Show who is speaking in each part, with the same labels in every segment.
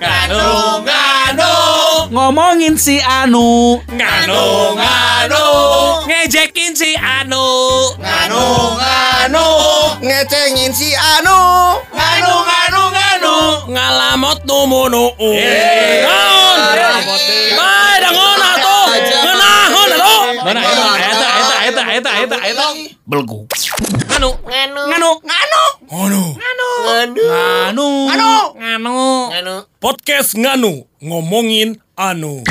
Speaker 1: Nganu, nganu,
Speaker 2: Ngomongin si Anu
Speaker 1: nganu, nganu, ngejekin si Anu, nganu, nganu,
Speaker 3: ngecengin si Anu
Speaker 1: nganu, nganu, nganu, ngalamot numunu.
Speaker 2: Eh.
Speaker 1: Naon? Bae dangon atuh. Ngeunahon atuh.
Speaker 2: Mana eta eta eta eta eta belgu
Speaker 1: Nganu, nganu, nganu, nganu, nganu,
Speaker 2: Anu
Speaker 1: nganu, nganu,
Speaker 3: Anu
Speaker 1: Podcast nganu ngomongin anu.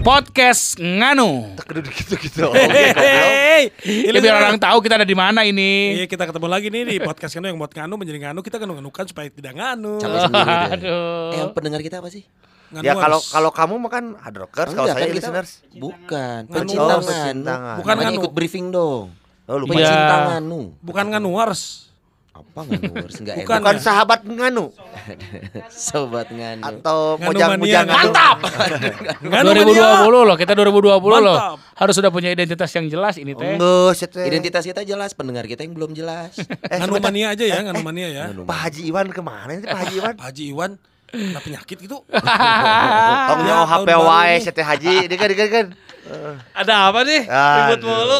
Speaker 2: Podcast Nganu
Speaker 3: Kedua gitu-gitu
Speaker 1: Hehehe.
Speaker 2: Ya biar orang tahu kita ada di mana ini
Speaker 1: Iya kita ketemu lagi nih di podcast nganu yang buat nganu menjadi nganu kita nganu nganukan supaya tidak nganu.
Speaker 2: Aduh.
Speaker 4: Eh, yang pendengar kita apa sih?
Speaker 1: Nganu
Speaker 3: Ya kalau kalau kamu makan hard rockers Kalau saya
Speaker 4: kan kita-
Speaker 3: listeners
Speaker 4: Bukan,
Speaker 1: Nganu.
Speaker 4: pencinta
Speaker 3: Oh, pencintangan.
Speaker 1: Bukan
Speaker 4: Namanya
Speaker 1: nganu.
Speaker 4: ikut briefing dong.
Speaker 3: Oh lupa.
Speaker 4: Pencinta nganu.
Speaker 1: bukan nganu harus.
Speaker 4: Apa nganu? Harus enggak
Speaker 1: Bukan.
Speaker 3: Bukan sahabat nganu
Speaker 4: Sobat nganu.
Speaker 3: Atau mojang-mojang.
Speaker 1: Mantap. Nganu
Speaker 2: 2020 loh, kita 2020 loh.
Speaker 1: Mantap.
Speaker 2: Harus sudah punya identitas yang jelas ini teh.
Speaker 4: Identitas kita jelas, pendengar kita yang belum jelas.
Speaker 3: Eh,
Speaker 1: Nganu mania aja ya, nganu mania ya.
Speaker 4: Nganu.
Speaker 3: Pak Haji Iwan ke mana sih Pak Haji Iwan?
Speaker 1: Pak Haji Iwan kena penyakit gitu.
Speaker 3: Tong
Speaker 1: Ya,
Speaker 3: nyawa
Speaker 1: tahun
Speaker 3: HP wae teh Haji, dia kan, kan.
Speaker 2: Ada apa nih?
Speaker 3: Ribut mulu.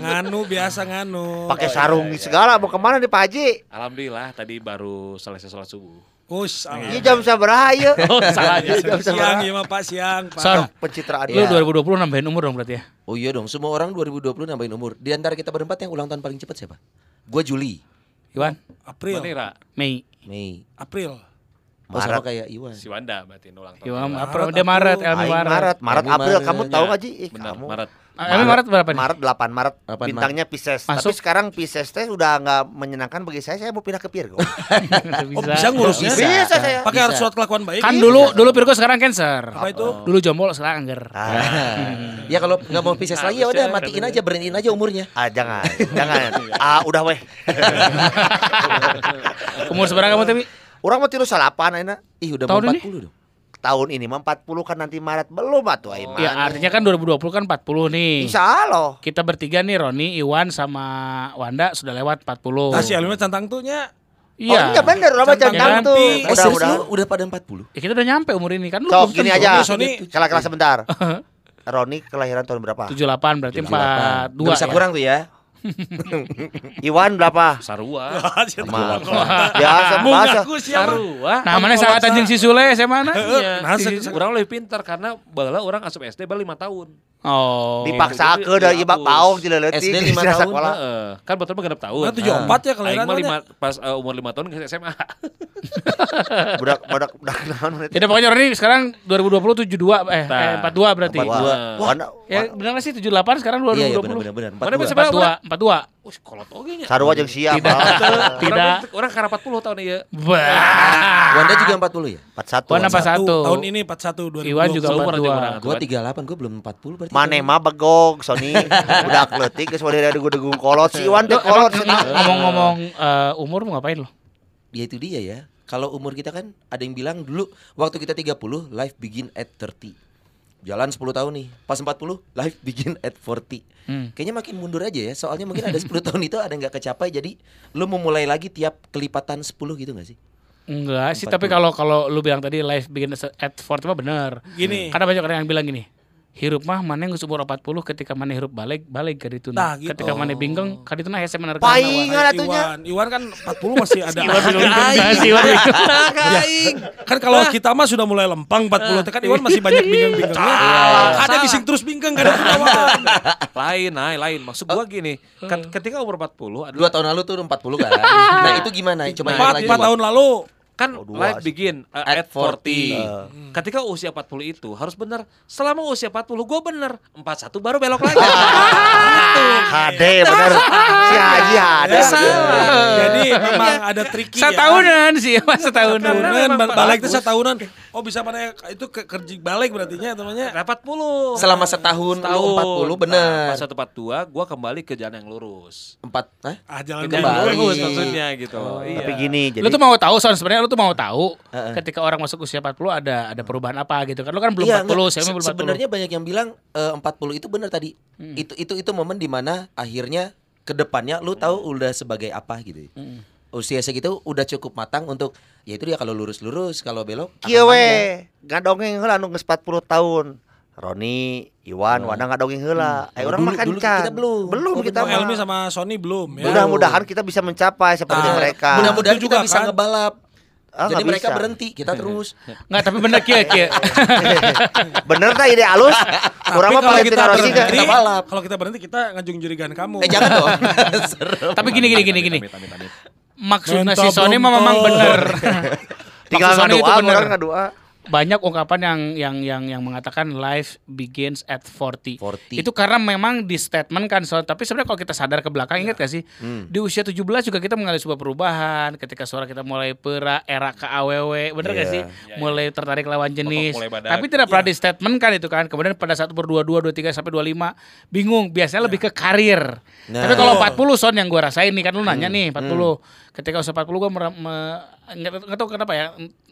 Speaker 1: Nganu biasa nganu.
Speaker 3: Pakai sarung segala mau ke mana nih Pak Haji?
Speaker 5: Alhamdulillah tadi baru selesai sholat subuh.
Speaker 1: Us,
Speaker 3: Ini jam sabaraha ya?
Speaker 2: Oh, salah ya.
Speaker 3: Jam
Speaker 1: siang ya mah Pak siang, Pak.
Speaker 2: Son,
Speaker 3: Pencitraan
Speaker 2: lu
Speaker 3: ya.
Speaker 2: 2020 nambahin umur dong berarti ya?
Speaker 4: Oh iya dong, semua orang 2020 nambahin umur. Di antara kita berempat yang ulang tahun paling cepat siapa? Gua Juli,
Speaker 2: Iwan,
Speaker 1: April.
Speaker 5: Manira,
Speaker 2: Mei.
Speaker 4: Mei.
Speaker 1: April.
Speaker 4: Oh, sama
Speaker 3: Maret.
Speaker 4: kayak Iwan.
Speaker 5: si Wanda berarti ulang tahun.
Speaker 2: Iwan,
Speaker 1: Maret,
Speaker 2: April, dia Maret,
Speaker 1: April.
Speaker 2: Elmi
Speaker 3: Aing
Speaker 2: Maret.
Speaker 3: Maret, Maret, April
Speaker 4: Maret,
Speaker 3: kamu
Speaker 4: ya.
Speaker 3: tahu nggak Ji? Ih,
Speaker 5: Benar,
Speaker 3: kamu.
Speaker 5: Maret.
Speaker 2: Ah, Elmi Maret berapa nih?
Speaker 3: Maret 8 Maret.
Speaker 4: 8
Speaker 3: Bintangnya Pisces.
Speaker 2: Masuk.
Speaker 3: Tapi sekarang Pisces teh udah nggak menyenangkan bagi saya. Saya mau pindah ke Virgo.
Speaker 1: Oh, bisa ngurusnya.
Speaker 4: Bisa.
Speaker 3: Bisa saya.
Speaker 1: Pakai harus
Speaker 4: Bisa.
Speaker 1: surat kelakuan baik.
Speaker 2: Kan
Speaker 1: Iya.
Speaker 2: dulu dulu Virgo sekarang Cancer.
Speaker 1: Apa itu?
Speaker 2: Dulu jomblo sekarang angger.
Speaker 3: Ah,
Speaker 4: ya kalau nggak mau Pisces lagi ya udah matiin aja, berhentiin aja umurnya.
Speaker 3: ah, jangan, jangan. Ah, udah weh.
Speaker 2: Umur seberapa kamu tapi?
Speaker 3: Orang mau tiru salapan aina.
Speaker 4: Ih, udah
Speaker 2: Tahun
Speaker 4: mau
Speaker 2: ini?
Speaker 4: 40 dong.
Speaker 3: Tahun ini mah 40 kan nanti Maret belum atuh aing mah.
Speaker 2: Ya artinya kan 2020 kan 40 nih.
Speaker 3: Insya Allah.
Speaker 2: Kita bertiga nih Roni, Iwan sama Wanda sudah lewat 40.
Speaker 1: Ah, si Elmi mah cantang tuh nya.
Speaker 3: Oh,
Speaker 2: Iya.
Speaker 3: bener lah
Speaker 1: Centang
Speaker 3: macam
Speaker 1: ganti.
Speaker 3: tuh.
Speaker 4: Eh,
Speaker 3: Mudah-mudahan.
Speaker 4: lu udah pada 40?
Speaker 2: Ya kita udah nyampe umur ini kan lu
Speaker 3: Sok gini aja.
Speaker 1: Sony.
Speaker 3: Kelas-kelas sebentar. Roni kelahiran tahun berapa?
Speaker 2: 78 berarti
Speaker 4: 78.
Speaker 2: 42
Speaker 4: Nggak bisa
Speaker 2: ya.
Speaker 4: kurang tuh ya.
Speaker 3: Iwan berapa?
Speaker 5: Sarua.
Speaker 3: Biasa,
Speaker 1: Mung
Speaker 3: bahasa.
Speaker 5: Sarua.
Speaker 2: Nah, mana sahabat anjing si Sule saya mana?
Speaker 5: Iya.
Speaker 1: Nah,
Speaker 5: Orang lebih pintar karena bala orang asup SD bala 5 tahun.
Speaker 2: Oh.
Speaker 3: Dipaksa ke dari ibak paong dileletik
Speaker 4: SD
Speaker 3: di
Speaker 4: lima
Speaker 3: sisa
Speaker 4: tahun.
Speaker 3: sekolah.
Speaker 5: Heeh. Kan betul mah genep tahun.
Speaker 1: Nah, 74 ya
Speaker 5: Aing
Speaker 1: kelahiran
Speaker 5: mah
Speaker 1: mana?
Speaker 5: lima, pas umur 5 tahun ke SMA.
Speaker 3: Budak budak budak naon?
Speaker 2: Ya udah, pokoknya Roni sekarang 2020 72 eh,
Speaker 5: Nah,
Speaker 2: eh 42 berarti.
Speaker 5: 42.
Speaker 3: Wah,
Speaker 5: Wah.
Speaker 3: Wanda-
Speaker 2: Ya benar sih 78 sekarang
Speaker 4: Iya, iya
Speaker 2: 2020.
Speaker 4: benar benar benar. 42.
Speaker 2: 42, 42.
Speaker 5: Wih, kolot oge nya.
Speaker 3: Sarua jeung siap.
Speaker 2: Tidak. Tidak.
Speaker 5: Orang, karena 40 tahun ya.
Speaker 2: Wah.
Speaker 4: Wanda juga 40 ya?
Speaker 3: 41.
Speaker 2: Wanda pas- 41.
Speaker 1: Tahun ini 41 2020.
Speaker 2: Iwan juga
Speaker 5: Seumuran aja
Speaker 2: 42.
Speaker 5: orang.
Speaker 4: Gua 38, gua belum 40 berarti.
Speaker 3: Mane mah begog Sony budak leutik geus wadere degung-degung kolot si Iwan teh kolot.
Speaker 2: ngomong-ngomong eh, umur mau ngapain lo?
Speaker 4: Ya itu dia ya. Kalau umur kita kan ada yang bilang dulu waktu kita 30 life begin at 30. Jalan 10 tahun nih. Pas 40 life begin at 40.
Speaker 2: Hmm.
Speaker 4: Kayaknya makin mundur aja ya. Soalnya mungkin ada 10 tahun itu ada nggak kecapai jadi lu memulai lagi tiap kelipatan 10 gitu gak sih?
Speaker 2: Enggak sih,
Speaker 4: 40.
Speaker 2: tapi kalau kalau lu bilang tadi life begin at 40 mah bener.
Speaker 1: Gini.
Speaker 2: Karena banyak orang yang bilang gini. Hirup mah mana yang umur 40 ketika mana hirup balik balik ke ditu
Speaker 1: Nah, gitu.
Speaker 2: Ketika mana bingung ka ditu hese menerka.
Speaker 3: Paingan atunya.
Speaker 1: Iwan, Iwan kan 40 masih ada.
Speaker 2: Masih Iwan bingung.
Speaker 1: Ya, kan kalau kita mah sudah mulai lempang 40 teh kan Iwan masih banyak bingung-bingungnya. Ada bising terus bingung kan Iwan.
Speaker 5: lain, nah, lain. Maksud gua gini, ketika umur 40 adalah
Speaker 4: Dua tahun lalu tuh 40 kan. nah itu gimana? Coba ingat
Speaker 1: Empat
Speaker 4: lagi.
Speaker 1: empat tahun lalu.
Speaker 5: Kan
Speaker 3: Oh, dua
Speaker 5: life begin uh,
Speaker 4: At
Speaker 5: at 40.
Speaker 4: 40.
Speaker 5: Ketika usia 40 itu harus benar. Selama usia 40 gua bener. 41 baru belok lagi.
Speaker 3: Hade bener. Si Haji hade.
Speaker 1: Ya, Jadi memang ada tricky ya.
Speaker 2: Setahunan sih, mas setahunan.
Speaker 1: Tahunan,
Speaker 5: memang
Speaker 1: balik itu setahunan. Oh bisa mana itu ke kerja balik berartinya temannya.
Speaker 5: Nah, 40.
Speaker 4: Selama setahun lu 40 bener.
Speaker 5: Nah, pas 142 gua kembali ke jalan yang lurus.
Speaker 4: Empat, eh?
Speaker 1: Ah jalan
Speaker 5: Ke jalan yang lurus maksudnya gitu. iya.
Speaker 3: Tapi gini jadi
Speaker 2: Lu tuh mau tahu Son sebenarnya lu tuh mau tahu
Speaker 4: Heeh.
Speaker 2: ketika orang masuk usia 40 ada ada perubahan apa gitu kan. Lu kan belum
Speaker 4: Iya,
Speaker 2: 40,
Speaker 4: enggak.
Speaker 2: saya belum 40.
Speaker 4: Sebenarnya banyak yang bilang eh, 40 itu benar tadi.
Speaker 2: Hmm.
Speaker 4: Itu itu itu momen di mana akhirnya ke depannya lu tahu udah sebagai apa gitu. Usia segitu udah cukup matang untuk ya itu dia kalau lurus-lurus, kalau belok akan
Speaker 3: Kieu
Speaker 4: panjang.
Speaker 3: we, ngadongeng heula anu geus 40 tahun. Roni, Iwan, Wana ngadongeng heula. Eh
Speaker 4: Oh,
Speaker 3: orang
Speaker 4: dulu-
Speaker 3: makan
Speaker 4: dulu
Speaker 3: can.
Speaker 4: kita belum.
Speaker 3: Belum
Speaker 1: Oh,
Speaker 3: kita
Speaker 1: Elmi sama Sony belum ya.
Speaker 3: Mudah-mudahan kita bisa mencapai seperti
Speaker 1: Nah,
Speaker 3: mereka.
Speaker 4: Mudah-mudahan kita
Speaker 1: juga
Speaker 4: bisa
Speaker 1: kan.
Speaker 4: ngebalap.
Speaker 3: Ah,
Speaker 4: Jadi mereka
Speaker 3: bisa.
Speaker 4: berhenti, kita terus.
Speaker 2: Nggak, tapi bener kia kia.
Speaker 3: Bener tak ide halus? Kurang mah
Speaker 1: kalau kita berhenti,
Speaker 4: kita balap.
Speaker 1: kalau kita berhenti kita ngajung jurigan kamu.
Speaker 4: Eh jangan dong. Serem.
Speaker 2: tapi gini gini gini gini. Maksudnya si Sony mah memang bener.
Speaker 3: Tinggal
Speaker 2: Sony itu
Speaker 3: ngadua,
Speaker 2: bener.
Speaker 3: orang ngadua.
Speaker 2: Banyak ungkapan yang yang yang yang mengatakan life begins at 40.
Speaker 4: 40.
Speaker 2: Itu karena memang di statement kan so, tapi sebenarnya kalau kita sadar ke belakang ingat gak sih? Di usia 17 juga kita mengalami sebuah perubahan ketika suara kita mulai pera era ke AWW, bener gak
Speaker 3: Iya.
Speaker 2: sih? Mulai tertarik lawan jenis. Tapi tidak pernah di statement kan itu kan. Kemudian pada saat umur 22, 23 sampai 25 bingung, biasanya lebih ke karir.
Speaker 4: Nah.
Speaker 2: Tapi kalau 40 son yang gua rasain nih kan lu nanya nih 40. Ketika usia 40 gua nggak tahu kenapa ya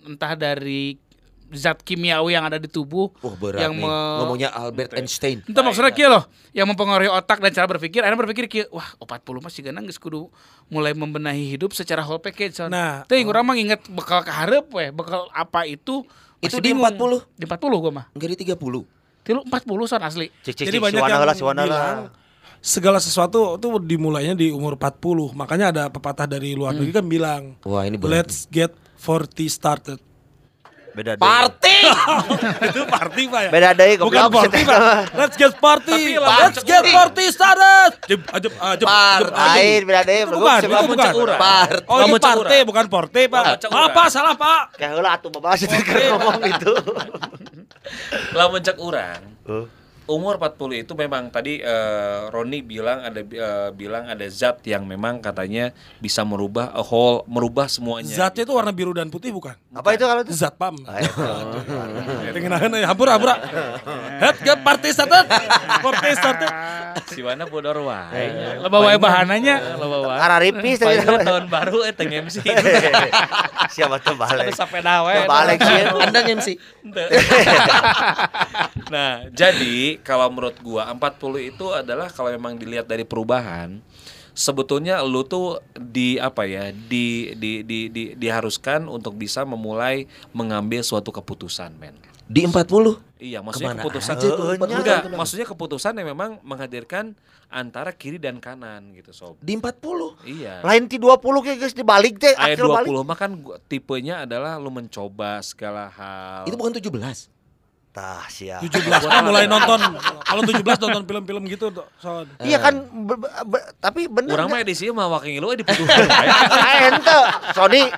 Speaker 2: entah dari zat kimiawi yang ada di tubuh
Speaker 4: Wah berat
Speaker 2: yang
Speaker 4: nih.
Speaker 2: me-
Speaker 4: Ngomongnya Albert Einstein.
Speaker 2: Itu maksudnya kia loh, yang mempengaruhi otak dan cara berpikir. Akhirnya berpikir kia, wah, oh, 40 masih ganang geus kudu mulai membenahi hidup secara whole package. Son.
Speaker 1: Nah,
Speaker 2: Teuing urang mah inget bekal keharep weh, bekal apa itu
Speaker 4: Itu
Speaker 2: masih
Speaker 4: di
Speaker 2: bingung.
Speaker 4: 40?
Speaker 2: Di 40 gua mah.
Speaker 4: Enggak di 30.
Speaker 2: Tilu 40 son asli.
Speaker 3: Cik cik
Speaker 1: Jadi
Speaker 3: cik
Speaker 1: banyak yang bilang
Speaker 3: heula.
Speaker 1: segala sesuatu itu dimulainya di umur 40. Makanya ada pepatah dari luar negeri kan bilang,
Speaker 4: Wah, ini berat
Speaker 1: let's get 40 started.
Speaker 3: Beda deui.
Speaker 4: Party.
Speaker 1: itu party Pak ya?
Speaker 3: Beda deui
Speaker 1: Bukan party Pak. Let's get party. Let's get party started. Jeb, ajeb, ajeb.
Speaker 3: Lain beda deui.
Speaker 1: Itu bukan, itu bukan.
Speaker 4: Party.
Speaker 1: Oh, ini party
Speaker 5: urang.
Speaker 1: bukan porte, Pak. Apa
Speaker 5: urang.
Speaker 1: salah, Pak?
Speaker 3: Kayak heula atuh babas itu keur ngomong gitu.
Speaker 5: Lamun cek urang. Umur 40 itu memang tadi eh, Roni bilang ada eh, bilang ada zat yang memang katanya bisa merubah a whole merubah semuanya.
Speaker 1: Zatnya itu warna biru dan putih bukan?
Speaker 3: Apa itu kalau itu?
Speaker 1: Zat pam.
Speaker 3: Ah, itu.
Speaker 1: Tengenahan ya, hampura, hampura. Head get party started. Party started.
Speaker 5: Si mana bodor wae.
Speaker 2: Lo bawa bahananya, lo bawa.
Speaker 3: Arah ripis tadi.
Speaker 5: Paling tahun baru eh teng MC.
Speaker 3: Siapa tuh balik?
Speaker 5: Sepeda wae.
Speaker 3: Balik sih.
Speaker 4: Anda MC.
Speaker 5: Nah, jadi kalau menurut gua 40 itu adalah kalau memang dilihat dari perubahan sebetulnya lu tuh di apa ya di di di, di diharuskan untuk bisa memulai mengambil suatu keputusan men
Speaker 4: Di 40.
Speaker 5: iya maksudnya
Speaker 4: Ke mana
Speaker 5: keputusan
Speaker 4: aja tuh,
Speaker 5: enggak maksudnya keputusan yang memang menghadirkan antara kiri dan kanan gitu sob
Speaker 4: Di 40.
Speaker 5: iya
Speaker 3: Lain ti 20 kayak guys dibalik teh
Speaker 5: Ayat
Speaker 3: akhir balik.
Speaker 5: 20 mah kan gua- tipenya adalah lu mencoba segala hal.
Speaker 4: Itu bukan 17.
Speaker 3: Tah sia.
Speaker 1: 17 kan mulai nonton. Kalau 17 nonton film-film gitu, Son.
Speaker 3: Iya kan be- be- tapi bener.
Speaker 5: Urang mah edisi mah waking lu diputuh.
Speaker 3: Ah, ente. Sony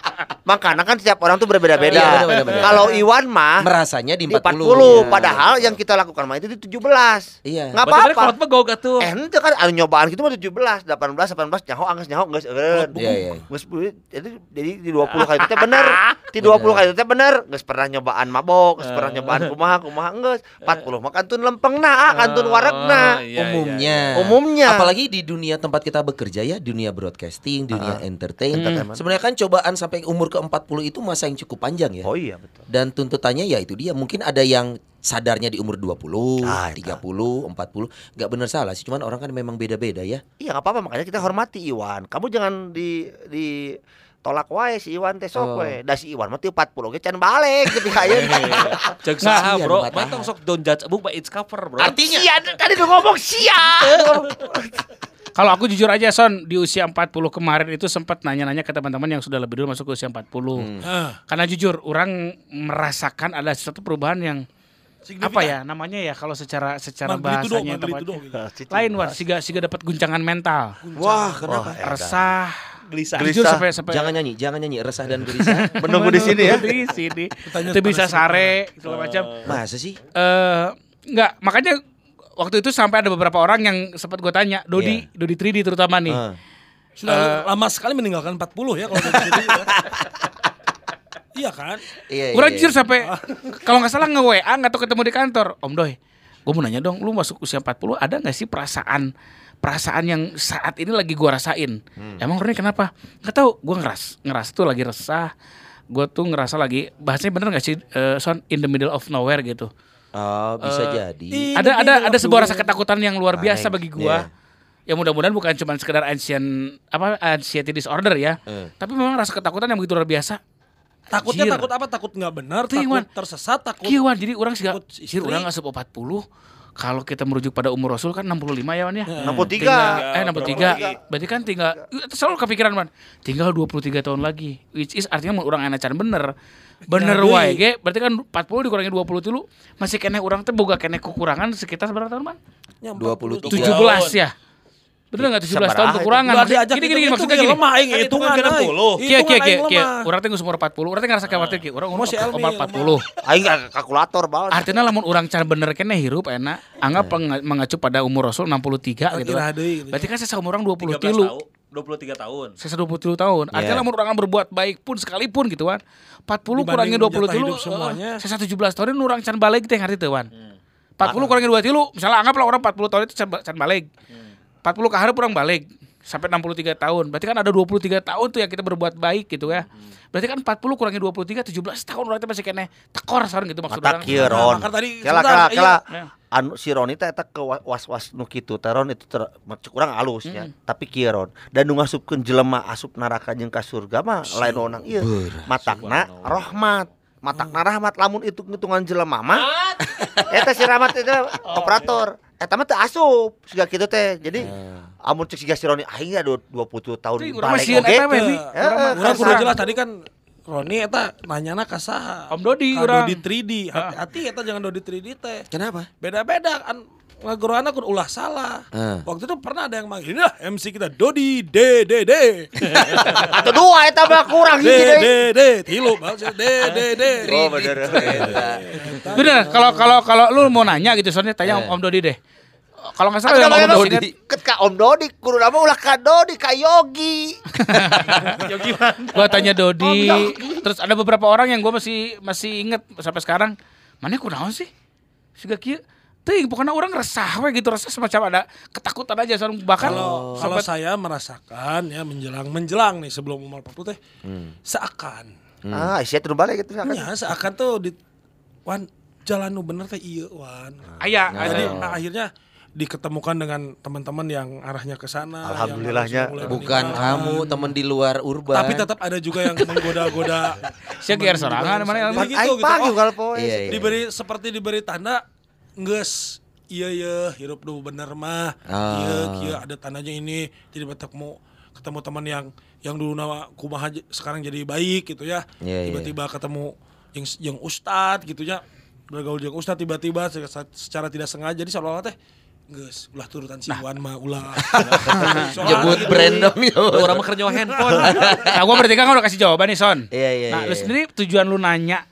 Speaker 3: makanya kan setiap orang tuh berbeda-beda.
Speaker 4: Iya.
Speaker 3: Kalau Iwan mah
Speaker 4: Merasanya di
Speaker 3: di
Speaker 4: 40.
Speaker 3: 40,
Speaker 4: Iya.
Speaker 3: padahal yang kita lakukan mah itu di 17.
Speaker 4: Iya.
Speaker 3: Nggak
Speaker 5: Berarti
Speaker 3: apa-apa.
Speaker 5: kalau goga tuh.
Speaker 3: Eh ente kan anu nyobaan gitu mah 17, 18, 18 nyaho angges nyaho geus eureun.
Speaker 4: Iya, iya.
Speaker 3: Geus jadi jadi di 20 kali itu teh bener. Di 20 kali itu teh bener. Geus pernah nyobaan mabok, geus pernah nyobaan kumaha kumaha geus. 40 mah kantun lempengna, ah, kantun waregna.
Speaker 5: Oh, iya,
Speaker 4: umumnya.
Speaker 3: Umumnya.
Speaker 4: Apalagi di dunia tempat kita bekerja ya, dunia broadcasting, dunia entertain.
Speaker 3: Entertainment.
Speaker 4: Sebenarnya kan cobaan sampai umur ke-40 itu masa yang cukup panjang ya.
Speaker 3: Oh iya betul.
Speaker 4: Dan tuntutannya ya itu dia. Mungkin ada yang sadarnya di umur 20,
Speaker 3: Ah, itu.
Speaker 4: 30, 40. nggak benar salah sih, cuman orang kan memang beda-beda ya.
Speaker 3: Iya nggak apa-apa makanya kita hormati Iwan. Kamu jangan di di tolak wae si Iwan teh sok
Speaker 4: Oh.
Speaker 3: we. Da si Iwan mah teu 40 ge can balik gitu ayeuna.
Speaker 5: Cek saha
Speaker 4: Kasihan,
Speaker 5: bro, mantong sok don't judge a book by its cover bro.
Speaker 3: Artinya sia tadi udah ngomong sia.
Speaker 2: Kalau aku jujur aja Son, di usia 40 kemarin itu sempat nanya-nanya ke teman-teman yang sudah lebih dulu masuk ke usia 40.
Speaker 1: Ah,
Speaker 2: Karena jujur, orang merasakan ada sesuatu perubahan yang
Speaker 1: signifikan.
Speaker 2: apa ya namanya ya kalau secara secara
Speaker 1: Magnitudo,
Speaker 2: bahasanya
Speaker 1: magnitudo
Speaker 2: tepatnya.
Speaker 1: gitu.
Speaker 2: lain war siga siga dapat guncangan mental
Speaker 4: Wah, kenapa?
Speaker 3: Wah,
Speaker 2: resah
Speaker 5: Gelisah.
Speaker 2: jujur
Speaker 3: Gelisah.
Speaker 2: sampai sampai
Speaker 4: Jangan nyanyi, jangan nyanyi resah dan gelisah.
Speaker 3: Menunggu di sini ya.
Speaker 2: di sini itu bisa sare segala macam
Speaker 4: Masa sih?
Speaker 2: eh enggak makanya waktu itu sampai ada beberapa orang yang sempat gue tanya Dodi Dodi 3D terutama nih
Speaker 4: Ah.
Speaker 1: Sudah lama sekali meninggalkan 40 ya kalau gitu. ya. Iya kan?
Speaker 4: Iya,
Speaker 2: Orang
Speaker 4: iya,
Speaker 2: jujur
Speaker 4: iya.
Speaker 2: sampai kalau nggak salah nge WA nggak tahu ketemu di kantor. Om Doi, gue mau nanya dong, lu masuk usia 40 ada nggak sih perasaan perasaan yang saat ini lagi gua rasain? Emang Roni kenapa? Nggak tahu, gue ngeras ngeras tuh lagi resah. Gue tuh ngerasa lagi bahasanya bener nggak sih eh, son in the middle of nowhere gitu.
Speaker 4: Oh, bisa jadi.
Speaker 1: Ini
Speaker 2: ada ada ada sebuah rasa ketakutan yang luar biasa
Speaker 4: Aneh.
Speaker 2: bagi gua.
Speaker 4: Iya.
Speaker 2: Ya mudah-mudahan bukan cuma sekedar ancient apa anxiety disorder ya.
Speaker 4: Eh.
Speaker 2: Tapi memang rasa ketakutan yang begitu luar biasa.
Speaker 1: Takutnya
Speaker 2: Anjir.
Speaker 1: takut apa? Takut nggak benar,
Speaker 2: Tuh,
Speaker 1: takut
Speaker 2: Iwan.
Speaker 1: tersesat, takut
Speaker 2: Kieu Wan, jadi orang sih
Speaker 1: takut istri.
Speaker 2: orang asup 40 kalau kita merujuk pada umur Rasul kan 65 ya Wan ya.
Speaker 3: 63.
Speaker 2: Tinggal, eh 63.
Speaker 3: Berapa
Speaker 2: Berarti kan tinggal selalu kepikiran man. Tinggal 23 tahun lagi. Which is artinya urang enacan bener. Bener wae ge. Berarti kan 40 dikurangi 20 dulu masih kene urang teh boga kene kekurangan sekitar berapa tahun man?
Speaker 1: Ya,
Speaker 4: 23.
Speaker 2: 17 ya. Bener enggak 17 tahun kekurangan?
Speaker 1: Nggak diajak
Speaker 2: Gini gini maksudnya
Speaker 1: ya
Speaker 2: gini.
Speaker 1: lemah aing
Speaker 5: Kan
Speaker 1: itu
Speaker 5: hitungan
Speaker 1: kan
Speaker 5: genep puluh.
Speaker 2: Kia kia kia kia.
Speaker 1: lemah.
Speaker 2: Urang teh geus umur 40, urang teh ngerasa khawatir kieu. Urang umur
Speaker 1: Masih Elmi,
Speaker 2: umur 40.
Speaker 3: Aing kalkulator banget.
Speaker 2: Artinya lamun orang cara bener kene hirup enak, anggap penga- mengacu pada umur Rasul 63 gitu.
Speaker 1: Kira
Speaker 2: kan. Berarti kan saya sama orang 20
Speaker 5: 13
Speaker 2: tilu.
Speaker 5: tahun, 23 tahun.
Speaker 2: Saya 20 tahun. Artinya
Speaker 4: Iya.
Speaker 2: lamun orang berbuat baik pun sekalipun gitu kan. 40
Speaker 1: Dibanding
Speaker 2: kurangi 20
Speaker 1: jatah
Speaker 2: tilu.
Speaker 1: semuanya.
Speaker 2: Saya 17 tahun ini orang can balik teh ngerti teu wan. 40 kurangi 2 tilu, misalnya anggaplah orang 40 tahun itu can can balik. 40 ke hareup orang balik sampai 63 tahun. Berarti kan ada 23 tahun tuh yang kita berbuat baik gitu ya. Berarti kan 40 kurangi 23 17 tahun orang teh masih kene tekor sareng gitu maksud orang.
Speaker 3: kieu
Speaker 1: Nah,
Speaker 3: Ron.
Speaker 1: maka tadi
Speaker 3: Kela kela
Speaker 1: iya.
Speaker 3: kela.
Speaker 2: Ya.
Speaker 3: Anu si Ron itu eta ke wa- was-was nu kitu teh Ron itu ter, cek urang halusnya. Tapi kieu Ron. Dan nu ngasupkeun jelema asup neraka jeung ka surga mah lain onang ieu. Matakna rahmat. Matakna rahmat lamun itu ngitungan jelema mah. Eta si rahmat itu operator. Eta mah teu asup siga kitu teh. Jadi amun cek siga si Roni aing ya 20 tahun balik
Speaker 2: masih
Speaker 3: oge.
Speaker 2: eta we, Wi.
Speaker 3: Eh,
Speaker 2: Urang
Speaker 3: eh,
Speaker 1: kudu jelas tadi kan Roni eta nanyana ka saha?
Speaker 2: Om Dodi urang.
Speaker 1: Dodi 3D. Hati-hati eta jangan Dodi 3D teh.
Speaker 4: Kenapa?
Speaker 1: Beda-beda kan ngagoroana kun ulah salah.
Speaker 4: Ah.
Speaker 1: Waktu itu pernah ada yang manggil, "Nah, MC kita Dodi D D D."
Speaker 3: Atau dua eta mah kurang
Speaker 1: D
Speaker 3: hiji
Speaker 1: D
Speaker 3: deh.
Speaker 1: D tilu D D D.
Speaker 3: Oh bener.
Speaker 2: Bener, kalau kalau kalau lu mau nanya gitu soalnya tanya Om, Om Dodi deh. Kalau nggak salah
Speaker 3: Atau
Speaker 2: yang Om Dodi.
Speaker 3: Ket ka Om Dodi, kudu nama ulah ka Dodi ka Yogi.
Speaker 2: Gua tanya Dodi, terus ada beberapa orang yang gua masih masih inget sampai sekarang. Mana kunaon sih? Siga kieu. Teuing pokoknya orang resah we gitu, resah semacam ada ketakutan aja soalnya bahkan
Speaker 1: Kalau kalau saya merasakan ya menjelang menjelang nih sebelum umur 40 teh seakan
Speaker 3: Ah, sia teu balik gitu
Speaker 1: ya seakan tuh di wan jalan nu bener teh iya wan.
Speaker 2: aya
Speaker 1: Jadi
Speaker 2: ada.
Speaker 1: nah, akhirnya diketemukan dengan teman-teman yang arahnya ke sana. yang
Speaker 3: Alhamdulillahnya.
Speaker 4: Bukan
Speaker 1: menikah.
Speaker 4: kamu teman di luar urban.
Speaker 1: Tapi tetap ada juga yang menggoda-goda.
Speaker 2: Sia gear sorangan mana
Speaker 1: Jadi gitu, gitu. Oh.
Speaker 4: Iya, iya.
Speaker 1: diberi seperti diberi tanda nges iya iya hirup dulu bener mah
Speaker 4: Ah.
Speaker 1: iya iya ada tandanya ini jadi batak mau ketemu teman yang yang dulu nama kumaha sekarang jadi baik gitu ya
Speaker 4: Iya, iya.
Speaker 1: tiba-tiba ketemu yang yang ustad gitu ya bergaul dengan ustad tiba-tiba se- secara tidak sengaja jadi seolah-olah teh Geus, ulah turutan si Wan mah ulah.
Speaker 4: Nyebut
Speaker 1: gitu.
Speaker 4: brand dong ya.
Speaker 5: Orang mah kerja handphone.
Speaker 2: Nah, gua berarti kan udah kasih jawaban nih Son.
Speaker 4: Iya, iya,
Speaker 2: Nah, lu
Speaker 4: iya.
Speaker 2: sendiri tujuan lu nanya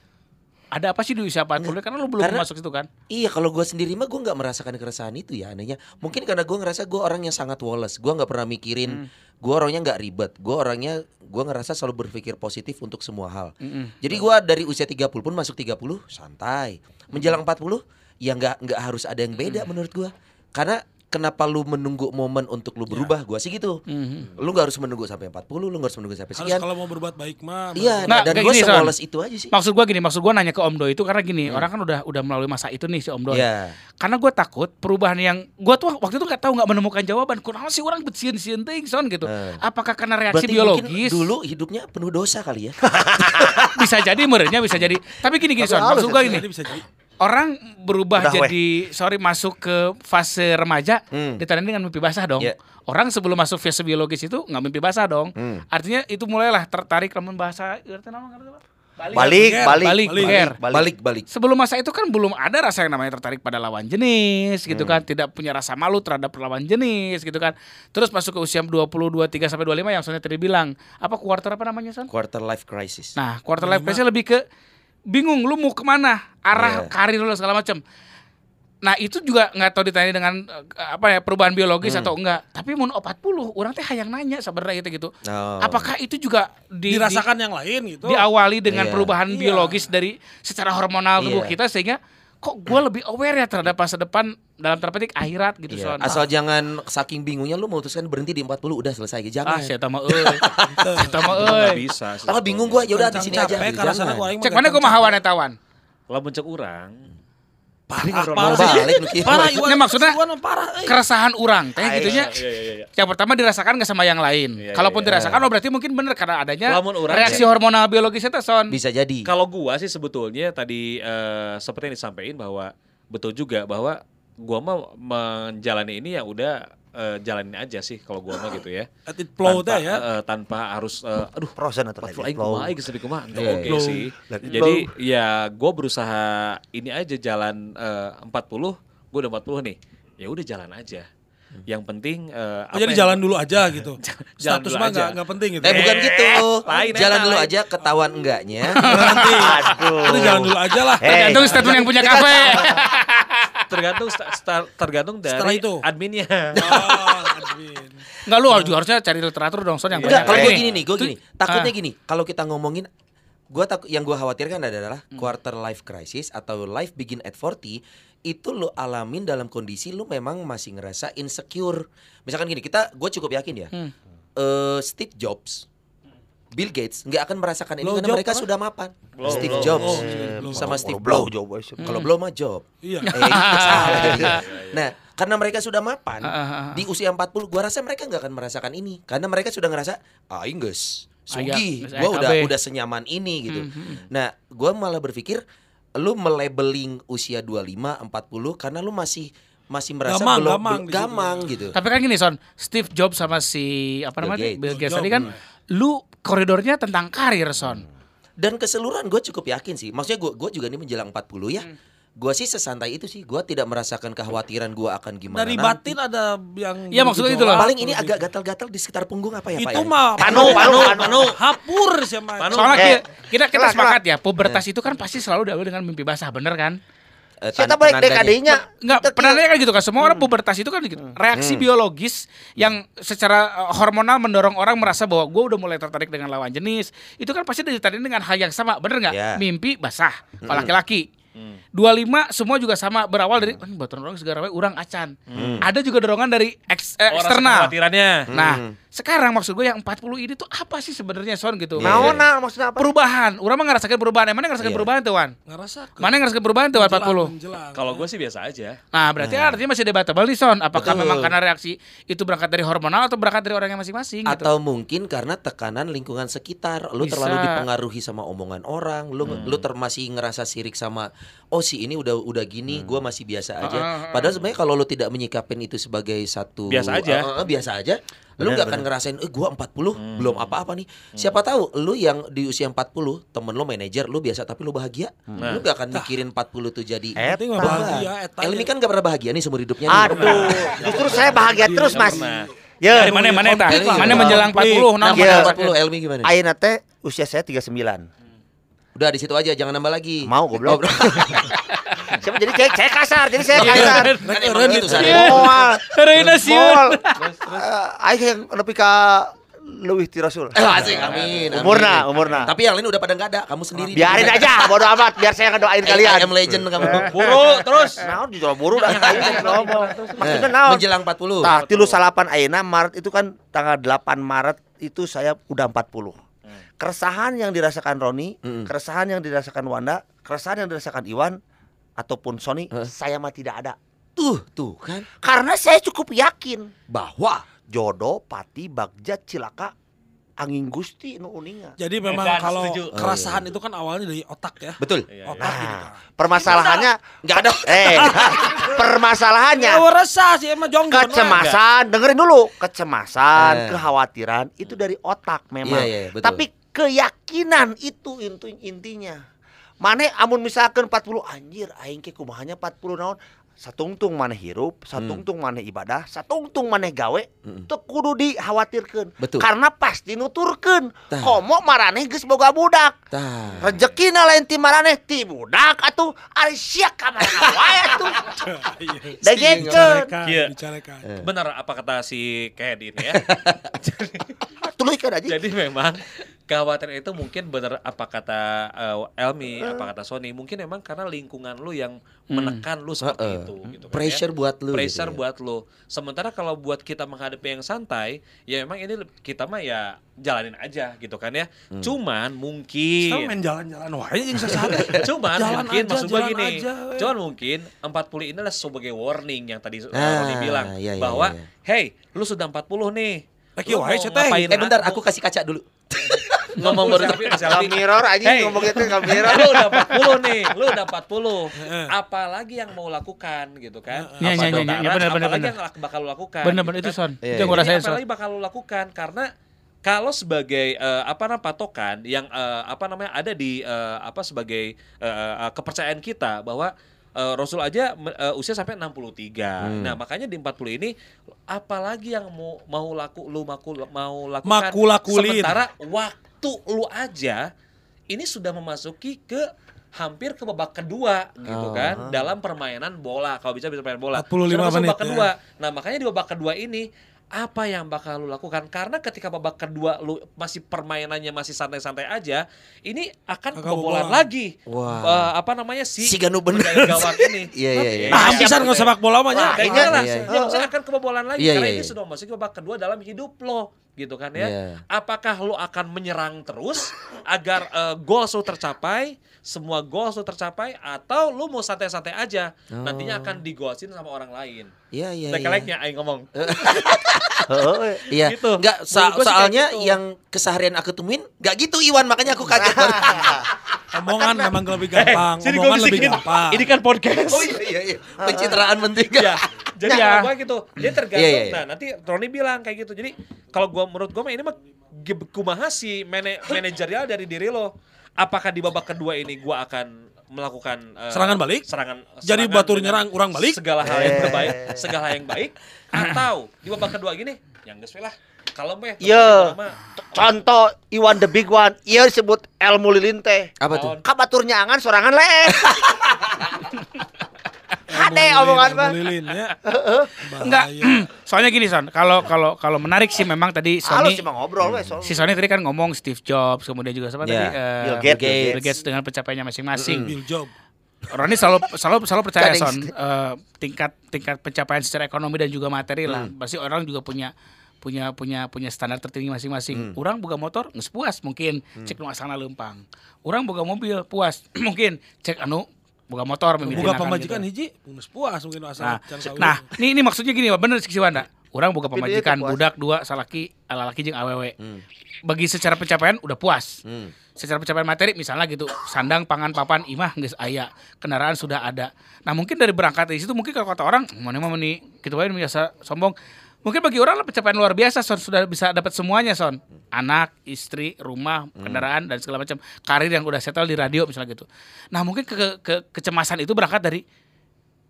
Speaker 2: ada apa sih di usia 40 karena lu belum
Speaker 4: Karena-
Speaker 2: masuk situ kan?
Speaker 4: Iya kalau gue sendiri mah gue nggak merasakan keresahan itu ya anehnya. Mungkin karena gue ngerasa gue orang yang sangat woles. Gue nggak pernah mikirin. Gue orangnya nggak ribet. Gue orangnya gue ngerasa selalu berpikir positif untuk semua hal. Jadi gue dari usia 30 pun masuk 30 santai. Menjelang 40 ya nggak nggak harus ada yang beda menurut gue. Karena kenapa lu menunggu momen untuk lu berubah? Gua sih gitu. Lu nggak harus menunggu sampai 40, lu nggak harus menunggu sampai
Speaker 1: Harus
Speaker 4: sekian.
Speaker 1: kalau mau berbuat baik mah.
Speaker 4: Iya,
Speaker 2: Nah,
Speaker 4: nah, dan gue sewoles itu aja sih.
Speaker 2: Maksud gua gini, maksud gua nanya ke Om Doi itu karena gini, orang kan udah udah melalui masa itu nih si Om Doi.
Speaker 4: Iya.
Speaker 2: Karena gue takut perubahan yang gua tuh waktu itu nggak tahu nggak menemukan jawaban. Kenapa sih orang betsian-sian teuing son gitu?
Speaker 4: Eh.
Speaker 2: Apakah karena reaksi
Speaker 4: Berarti
Speaker 2: biologis?
Speaker 4: dulu hidupnya penuh dosa kali ya.
Speaker 2: bisa jadi merenya bisa jadi. Tapi gini gini son, maksud gua
Speaker 1: Jadi
Speaker 2: gini.
Speaker 1: bisa jadi.
Speaker 2: Orang berubah
Speaker 3: Udah,
Speaker 2: jadi sorry masuk ke fase remaja
Speaker 4: Hmm.
Speaker 2: ditandai dengan mimpi basah dong.
Speaker 4: Iya.
Speaker 2: Orang sebelum masuk fase biologis itu nggak mimpi basah dong.
Speaker 4: Hmm.
Speaker 2: Artinya itu mulailah tertarik lamun bahasa ngerti nama ngerti apa?
Speaker 3: Balik,
Speaker 1: Balik,
Speaker 3: balik,
Speaker 2: balik,
Speaker 1: balik.
Speaker 4: Balik balik.
Speaker 2: Sebelum masa itu kan belum ada rasa yang namanya tertarik pada lawan jenis gitu
Speaker 4: Hmm.
Speaker 2: kan, tidak punya rasa malu terhadap lawan jenis gitu kan. Terus masuk ke usia 20, 23 sampai 25 yang Sonya tadi bilang, apa quarter apa namanya Son?
Speaker 4: Quarter life crisis.
Speaker 2: Nah, quarter life crisis lebih ke bingung lu mau ke mana, arah
Speaker 4: Iya.
Speaker 2: karir lu segala macam. Nah itu juga nggak tahu ditanya dengan eh, apa ya perubahan biologis
Speaker 4: Hmm.
Speaker 2: atau enggak. Tapi mau 40 orang teh hayang nanya sebenarnya gitu gitu.
Speaker 4: Oh.
Speaker 2: Apakah itu juga di,
Speaker 1: Dirasakan yang lain gitu.
Speaker 2: di, diawali dengan
Speaker 4: Iya.
Speaker 2: perubahan
Speaker 1: Iya.
Speaker 2: biologis dari secara hormonal tubuh
Speaker 4: Iya.
Speaker 2: kita sehingga kok gue lebih aware ya terhadap masa depan dalam tanda petik akhirat gitu
Speaker 4: Iya,
Speaker 2: Son.
Speaker 4: Asal jangan saking bingungnya lu memutuskan berhenti di 40 udah selesai gitu.
Speaker 2: ah
Speaker 4: Jangan.
Speaker 2: saya euy. Saya tama
Speaker 5: Nggak
Speaker 2: euy.
Speaker 5: bisa.
Speaker 4: Kalau bingung gua ya udah di sini aja.
Speaker 2: Cek mana
Speaker 1: gampang
Speaker 2: kumaha
Speaker 1: capek.
Speaker 2: wanetawan?
Speaker 5: Kalau mencek orang,
Speaker 1: Parah,
Speaker 4: Mau
Speaker 1: parah sih.
Speaker 4: balik lu kieu.
Speaker 1: Parah, Iwan.
Speaker 2: Ini maksudnya
Speaker 1: Iwan parah. eh.
Speaker 2: keresahan orang teh gitunya.
Speaker 5: Iya iya iya.
Speaker 2: Yang pertama dirasakan nggak sama yang lain.
Speaker 5: Iya,
Speaker 2: Kalaupun
Speaker 5: iya,
Speaker 2: dirasakan oh berarti mungkin bener karena adanya
Speaker 5: Lamun
Speaker 2: reaksi hormonal biologis itu son.
Speaker 4: Bisa jadi.
Speaker 5: Kalau gua sih sebetulnya tadi eh, seperti yang disampaikan bahwa betul juga bahwa gua mah menjalani ini ya udah eh, jalanin aja sih kalau gua mah gitu ya.
Speaker 1: Let it flow
Speaker 5: tanpa,
Speaker 1: ya.
Speaker 5: eh, tanpa harus eh, aduh
Speaker 3: Frozen atau flow.
Speaker 5: kumaha aing geus kumaha Enggak
Speaker 4: Iya,
Speaker 5: oke
Speaker 1: iya.
Speaker 5: sih.
Speaker 3: Let it
Speaker 5: Jadi ya gue berusaha ini aja jalan eh, 40, gue udah 40 nih. Ya udah jalan aja. Yang penting eh,
Speaker 1: Oh, jadi
Speaker 5: yang-
Speaker 1: jalan dulu aja gitu.
Speaker 5: Jalan
Speaker 1: Status mah nggak nggak penting gitu.
Speaker 4: Eh bukan gitu.
Speaker 5: lain,
Speaker 4: Jalan dulu
Speaker 5: lain.
Speaker 4: aja ketahuan enggaknya.
Speaker 1: Nanti.
Speaker 3: Aduh.
Speaker 1: Itu jalan dulu aja lah.
Speaker 3: Eh,
Speaker 2: Tergantung statement yang punya kafe.
Speaker 5: Tergantung sta- sta- tergantung dari
Speaker 1: Setelah itu.
Speaker 5: adminnya.
Speaker 1: Oh, admin.
Speaker 2: Enggak lu juga harusnya cari literatur dong son yang banyak.
Speaker 4: kalau gue
Speaker 2: Gini.
Speaker 4: nih, gue gini. Takutnya
Speaker 2: ah.
Speaker 4: gini, kalau kita ngomongin gua tak yang gua khawatirkan adalah
Speaker 2: Hmm.
Speaker 4: quarter life crisis atau life begin at 40 itu lo alamin dalam kondisi lu memang masih ngerasa insecure. Misalkan gini, kita gue cukup yakin ya.
Speaker 2: Hmm.
Speaker 4: eh, Steve Jobs, Bill Gates nggak akan merasakan ini
Speaker 1: Blow
Speaker 4: karena mereka
Speaker 1: apa?
Speaker 4: sudah mapan.
Speaker 5: Blow,
Speaker 4: Steve
Speaker 5: blow,
Speaker 4: Jobs
Speaker 1: blow.
Speaker 4: Sama Steve
Speaker 3: blow.
Speaker 4: Kalau blow mah job.
Speaker 1: Iya.
Speaker 4: Eh, salah jadi. Nah, karena mereka sudah mapan
Speaker 2: Ah, ah, ah.
Speaker 4: di usia 40, gua rasa mereka nggak akan merasakan ini karena mereka sudah ngerasa ah geus
Speaker 2: iya,
Speaker 4: sugi, gua udah udah senyaman ini gitu.
Speaker 2: Hmm, hmm.
Speaker 4: Nah, gua malah berpikir lu melabeling usia 25, 40 karena lu masih masih merasa
Speaker 1: Gamang,
Speaker 4: belum
Speaker 1: gamang
Speaker 4: belum- gamang gitu.
Speaker 2: Tapi kan gini son, Steve Jobs sama si apa
Speaker 4: Bill
Speaker 2: namanya
Speaker 4: Gates.
Speaker 2: Bill Gates tadi kan, lu koridornya tentang karir son.
Speaker 4: Dan keseluruhan gue cukup yakin sih. Maksudnya gue gue juga ini menjelang 40 ya. Gue sih sesantai itu sih. Gue tidak merasakan kekhawatiran gue akan gimana
Speaker 1: Dari
Speaker 4: nanti.
Speaker 1: batin ada yang
Speaker 2: Iya, maksudnya itu loh.
Speaker 1: bergejolak,
Speaker 4: Paling ini agak gatal-gatal di sekitar punggung apa ya Pak?
Speaker 1: itu
Speaker 4: ya?
Speaker 1: mah
Speaker 3: Panu, panu, panu.
Speaker 1: hapur sama
Speaker 5: Panu.
Speaker 2: Soalnya
Speaker 3: Eh,
Speaker 2: ki- kita kita
Speaker 3: kelak,
Speaker 2: sepakat ya, pubertas itu kan pasti selalu diawali dengan mimpi basah, bener kan?
Speaker 4: Eh,
Speaker 3: Kita
Speaker 4: tan-
Speaker 3: balik
Speaker 4: penandanya.
Speaker 3: dekadenya.
Speaker 2: Enggak, penandanya kan gitu kan. Semua orang pubertas itu kan gitu. Reaksi biologis yang secara uh, hormonal mendorong orang merasa bahwa gue udah mulai tertarik dengan lawan jenis. Itu kan pasti ditandai dengan hal yang sama, bener nggak?
Speaker 4: Ya.
Speaker 2: Mimpi basah, kalau laki-laki. 25 semua juga sama berawal dari "Ah, baturan orang segala we urang acan. Ada juga dorongan dari eks- eh,
Speaker 5: Oh,
Speaker 2: eksternal. Nah, sekarang maksud gue yang 40 ini tuh apa sih sebenarnya Son gitu?
Speaker 3: Naon
Speaker 4: iya.
Speaker 3: nah maksudnya apa?
Speaker 2: Perubahan. Urang mah ngerasakan perubahan. Emang ngerasakan
Speaker 4: Iya.
Speaker 2: perubahan tuh, Wan?
Speaker 1: ngerasa
Speaker 2: Mana yang ngerasakan perubahan tuh, Wan, 40?
Speaker 5: Kalau gue sih biasa aja.
Speaker 2: Nah, berarti artinya masih debatable nih Son. Apakah
Speaker 4: Betul.
Speaker 2: memang karena reaksi itu berangkat dari hormonal atau berangkat dari orangnya masing-masing gitu?
Speaker 4: Atau mungkin karena tekanan lingkungan sekitar, lu
Speaker 2: Bisa.
Speaker 4: terlalu dipengaruhi sama omongan orang, lu lu ter masih ngerasa sirik sama oh si ini udah udah gini, gua masih biasa aja.
Speaker 2: Ah, ah, ah.
Speaker 4: Padahal sebenarnya kalau lu tidak menyikapin itu sebagai satu
Speaker 5: Biasa aja.
Speaker 4: Eh, eh, biasa aja. Lu nggak akan ngerasain eh gua 40 belum apa-apa nih. Siapa tahu lu yang di usia 40 temen lu manajer lu biasa tapi lu bahagia. Lu gak akan mikirin 40 tuh jadi
Speaker 3: Eh, Eta.
Speaker 1: bahagia eta
Speaker 4: Elmi kan gak pernah bahagia nih seumur hidupnya nih.
Speaker 3: Aduh, justru saya bahagia terus, Mas. Ya,
Speaker 2: Dari mana mana eta?
Speaker 1: lah.
Speaker 2: Mana menjelang
Speaker 1: Konflik.
Speaker 2: 40
Speaker 4: Nah,
Speaker 3: Iya.
Speaker 4: mana 40 Elmi gimana?
Speaker 3: Ayeuna teh usia saya 39.
Speaker 4: Udah di situ aja jangan nambah lagi.
Speaker 3: Mau goblok.
Speaker 4: Oh, bro.
Speaker 3: Siapa jadi saya, saya kasar, jadi saya
Speaker 2: Iya.
Speaker 3: kasar.
Speaker 4: Kan emang gitu San.
Speaker 3: Moal.
Speaker 2: Reina.
Speaker 3: Moal. Eh, Aing yang nepi ka leuwih ti Rasul.
Speaker 4: Eh, asik, amin, amin.
Speaker 3: Umurna, umurna.
Speaker 4: Tapi yang lain udah pada nggak ada, kamu sendiri.
Speaker 3: Biarin aja, bodo amat, biar saya ngedoain
Speaker 4: kalian.
Speaker 3: kalian.
Speaker 4: I am legend kamu.
Speaker 3: Buru terus. Naon juga buru dah ngomong. Maksudnya
Speaker 4: Eh,
Speaker 3: naon?
Speaker 4: Menjelang 40.
Speaker 3: Tah, tilu salapan ayeuna Maret itu kan tanggal 8 Maret itu saya udah 40. Keresahan yang dirasakan Roni,
Speaker 4: Mm-mm.
Speaker 3: keresahan yang dirasakan Wanda, keresahan yang dirasakan Iwan ataupun Sony,
Speaker 4: Hah?
Speaker 3: saya mah tidak ada.
Speaker 4: Tuh, tuh kan.
Speaker 3: Karena saya cukup yakin
Speaker 4: Bahwa
Speaker 3: jodoh, pati, bagja, cilaka, angin gusti nu uninga.
Speaker 1: Jadi memang
Speaker 5: Edan,
Speaker 1: kalau
Speaker 5: setuju.
Speaker 1: kerasahan itu kan awalnya dari otak ya.
Speaker 4: betul.
Speaker 5: Iya,
Speaker 1: Otak gitu
Speaker 3: Nah,
Speaker 1: kan.
Speaker 3: permasalahannya
Speaker 4: Nggak ada.
Speaker 3: eh permasalahannya
Speaker 1: Ya resah sih emang jonggon.
Speaker 3: kecemasan dengerin dulu kecemasan
Speaker 4: Eh.
Speaker 3: kekhawatiran itu dari otak memang
Speaker 4: Iya, iya, betul.
Speaker 3: tapi keyakinan itu intu intinya mana amun misalkan 40 anjir aing ke kumahanya 40 naon satungtung mana hirup satungtung mana ibadah satungtung mana gawe teu kudu dikhawatirkeun
Speaker 4: Betul.
Speaker 3: karena pasti nuturkeun komo maraneh geus boga budak
Speaker 4: Tah.
Speaker 3: rezekina lain ti maraneh ti budak atuh ari sia ka mana wae atuh da gitu
Speaker 1: Bicarakan,
Speaker 5: Iya.
Speaker 1: bicarakan.
Speaker 4: Eh.
Speaker 5: Benar apa kata si Ked ini ya.
Speaker 3: tuluy kan aja
Speaker 5: Jadi memang kekhawatiran itu mungkin bener apa kata eh, Elmi, apa kata Sony, mungkin memang karena lingkungan lu yang menekan lu seperti
Speaker 4: Heeh.
Speaker 5: itu gitu kan
Speaker 4: Pressure
Speaker 5: ya.
Speaker 4: buat lu gitu
Speaker 5: Pressure
Speaker 4: ya.
Speaker 5: buat lu. Sementara kalau buat kita menghadapi yang santai, ya memang ini kita mah ya jalanin aja gitu kan ya.
Speaker 4: Hmm.
Speaker 5: Cuman
Speaker 1: Kita
Speaker 5: mungkin
Speaker 1: main jalan-jalan wae jeung sasada.
Speaker 5: Cuman
Speaker 1: Jalan
Speaker 5: mungkin
Speaker 1: aja,
Speaker 5: maksud gue gini,
Speaker 1: aja, we.
Speaker 5: cuman mungkin 40 ini adalah sebagai warning yang tadi uh,
Speaker 4: Ah,
Speaker 5: bilang
Speaker 4: iya, iya,
Speaker 5: bahwa
Speaker 4: iya.
Speaker 5: hey, lu sudah 40 nih.
Speaker 1: Lagi wae,
Speaker 5: ngapain
Speaker 4: Eh bentar, aku kasih kaca dulu.
Speaker 5: ngomong baru selfie, selfie.
Speaker 3: mirror aja
Speaker 5: Hey.
Speaker 3: ngomong gitu ke mirror.
Speaker 5: lu udah 40 nih, lu udah 40. Apalagi yang mau lakukan gitu kan?
Speaker 2: Iya,
Speaker 5: Apa
Speaker 2: iya, iya, iya,
Speaker 5: Tara?
Speaker 2: benar, benar,
Speaker 5: apalagi
Speaker 2: benar.
Speaker 5: yang bakal lu lakukan.
Speaker 2: Bener-bener
Speaker 5: gitu
Speaker 2: itu
Speaker 5: kan?
Speaker 2: son.
Speaker 4: Iya,
Speaker 2: Itu yang gue
Speaker 5: Ini
Speaker 2: rasain son.
Speaker 5: apalagi bakal lu lakukan karena kalau sebagai eh, apa namanya patokan yang eh, apa namanya ada di eh, apa sebagai eh, eh, kepercayaan kita bahwa eh, Rasul aja eh, usia sampai 63. Nah, makanya di 40 ini apalagi yang mau mau laku lu maku, mau lakukan sementara waktu lu aja ini sudah memasuki ke hampir ke babak kedua gitu
Speaker 4: Oh.
Speaker 5: kan dalam permainan bola kalau bisa bisa main bola
Speaker 1: 45
Speaker 5: Sudah masuk
Speaker 1: menit,
Speaker 5: babak
Speaker 1: ya.
Speaker 5: kedua nah makanya di babak kedua ini apa yang bakal lu lakukan karena ketika babak kedua lu masih permainannya masih santai-santai aja ini akan kebobolan lagi
Speaker 4: Wah.
Speaker 5: Eh, apa namanya si
Speaker 4: Si Ganu bener.
Speaker 5: gawang ini
Speaker 4: Iya, iya, iya.
Speaker 1: Nah, pisan nggak sepak bola mah.
Speaker 5: Nah,
Speaker 3: Iya,
Speaker 5: itulah
Speaker 4: iya.
Speaker 5: yang saya akan kebobolan lagi
Speaker 4: Iya,
Speaker 5: karena
Speaker 4: iya,
Speaker 5: ini
Speaker 4: iya.
Speaker 5: sudah masuk ke babak kedua dalam hidup lo gitu kan ya.
Speaker 4: Iya.
Speaker 5: Apakah lo akan menyerang terus agar eh, goal lo tercapai, semua goal lo tercapai atau lo mau santai-santai aja nantinya akan digolsin sama orang lain.
Speaker 4: Iya, iya.
Speaker 5: Udah
Speaker 4: iya.
Speaker 5: aing ngomong.
Speaker 3: Heeh.
Speaker 4: Iya,
Speaker 5: Gitu.
Speaker 4: Enggak,
Speaker 5: sih
Speaker 4: soalnya
Speaker 5: gitu.
Speaker 4: yang keseharian aku temuin enggak gitu Iwan, makanya aku kaget.
Speaker 1: Omongan memang lebih gampang.
Speaker 5: Jadi gua
Speaker 1: Omongan lebih gampang.
Speaker 5: Ini kan podcast.
Speaker 4: oh iya iya iya. Pencitraan penting.
Speaker 5: ya. Jadi
Speaker 2: Iya.
Speaker 5: kalau gua gitu, dia tergantung.
Speaker 4: Iya, iya, iya.
Speaker 5: Nah, nanti Roni bilang kayak gitu. Jadi kalau gua menurut gua mah ini mah kumaha sih manajerial dari diri lo. Apakah di babak kedua ini gua akan melakukan eh,
Speaker 1: Serangan balik?
Speaker 5: Serangan
Speaker 1: Jadi
Speaker 5: serangan
Speaker 1: batur
Speaker 5: dengan
Speaker 1: nyerang, orang balik?
Speaker 5: Segala hal yang terbaik, segala hal yang baik atau di babak kedua gini, yang geus we lah. Kalau meh
Speaker 3: Iya. Contoh Iwan the big one, iya disebut ilmu lilin teh.
Speaker 4: Apa tuh?
Speaker 3: Kabatur nyangan sorangan le. Hade omongan mah.
Speaker 1: Lilin ya.
Speaker 2: Enggak. Soalnya gini son, kalau kalau kalau menarik sih memang tadi
Speaker 3: Halo
Speaker 2: Sony
Speaker 3: ngobrol we
Speaker 2: si Sony tadi kan ngomong Steve Jobs, kemudian juga siapa
Speaker 4: Iya.
Speaker 2: tadi eh,
Speaker 3: Bill Gates.
Speaker 2: Bill Gates dengan pencapaiannya masing-masing.
Speaker 1: Bill Job.
Speaker 2: Roni selalu selalu selalu percaya son eh, tingkat tingkat pencapaian secara ekonomi dan juga materi lah. Pasti orang juga punya punya punya punya standar tertinggi masing-masing. Orang boga motor nggak puas mungkin cek nu asana lempang. Orang boga mobil puas mungkin cek anu boga motor
Speaker 1: Buka
Speaker 2: mimitinan
Speaker 1: pamajikan
Speaker 2: gitu.
Speaker 1: hiji, geus puas mungkin asal
Speaker 2: Nah,
Speaker 1: can kawin.
Speaker 2: nah ini, ini maksudnya gini bener sih Wanda. Orang boga pamajikan
Speaker 3: puas.
Speaker 2: budak dua salaki alalaki jeung awewe. Bagi secara pencapaian udah puas.
Speaker 4: Hmm.
Speaker 2: Secara pencapaian materi misalnya gitu, sandang, pangan, papan, imah geus aya, kendaraan sudah ada. Nah, mungkin dari berangkat dari situ mungkin kalau kata orang, mana mah nih gitu wae biasa sombong. Mungkin bagi orang lah pencapaian luar biasa son sudah bisa dapat semuanya son. Anak, istri, rumah, kendaraan dan segala macam. Karir yang udah settle di radio misalnya gitu. Nah, mungkin ke, ke- ke- kecemasan itu berangkat dari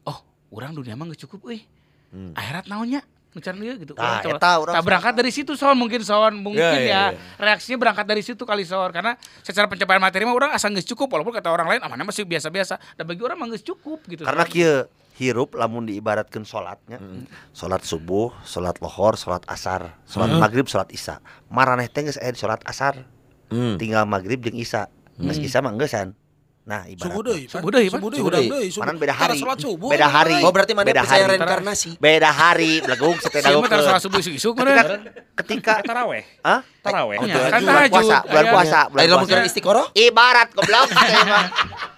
Speaker 2: oh, orang dunia mah gak cukup euy. Akhirat naonnya? Ngecan dia gitu.
Speaker 3: Tah,
Speaker 2: Orang coba-
Speaker 3: eta urang
Speaker 2: tah, berangkat dari situ son mungkin son mungkin
Speaker 4: Ya, ya,
Speaker 2: ya,
Speaker 4: ya.
Speaker 2: reaksinya berangkat dari situ kali son karena secara pencapaian materi mah orang asal nggak cukup walaupun kata orang lain amannya masih biasa-biasa. Dan bagi orang mah nggak cukup gitu
Speaker 3: Karena kieu hirup lamun diibaratkan sholatnya sholat subuh sholat lohor sholat asar sholat maghrib sholat isya. Maraneh teh geus aya di sholat asar.
Speaker 4: Hmm.
Speaker 3: tinggal maghrib jeung isya. Geus isya mah nah
Speaker 1: subuh
Speaker 3: ibaratnya
Speaker 1: deui.
Speaker 2: Subuh deui.
Speaker 1: Subuh deui,
Speaker 4: Subuh
Speaker 1: urang
Speaker 4: deui.
Speaker 1: subuh.
Speaker 3: Manan beda hari.
Speaker 1: salat subuh.
Speaker 3: Beda hari.
Speaker 4: Oh berarti mana
Speaker 3: Beda hari.
Speaker 4: reinkarnasi?
Speaker 3: beda hari belegung seteda
Speaker 2: Siapa taruh salah subuh isuk
Speaker 3: ketika
Speaker 2: mana?
Speaker 3: ketika
Speaker 5: taraweh.
Speaker 3: Hah?
Speaker 5: Taraweh.
Speaker 3: Oh,
Speaker 2: Iya,
Speaker 3: bulan-
Speaker 2: kan
Speaker 3: bulan
Speaker 2: tahajud.
Speaker 3: puasa, bulan
Speaker 2: Iya.
Speaker 3: puasa, bulan
Speaker 4: Lain lamun
Speaker 3: puasa.
Speaker 4: kira istiqoroh?
Speaker 3: Ibarat goblok teh mah.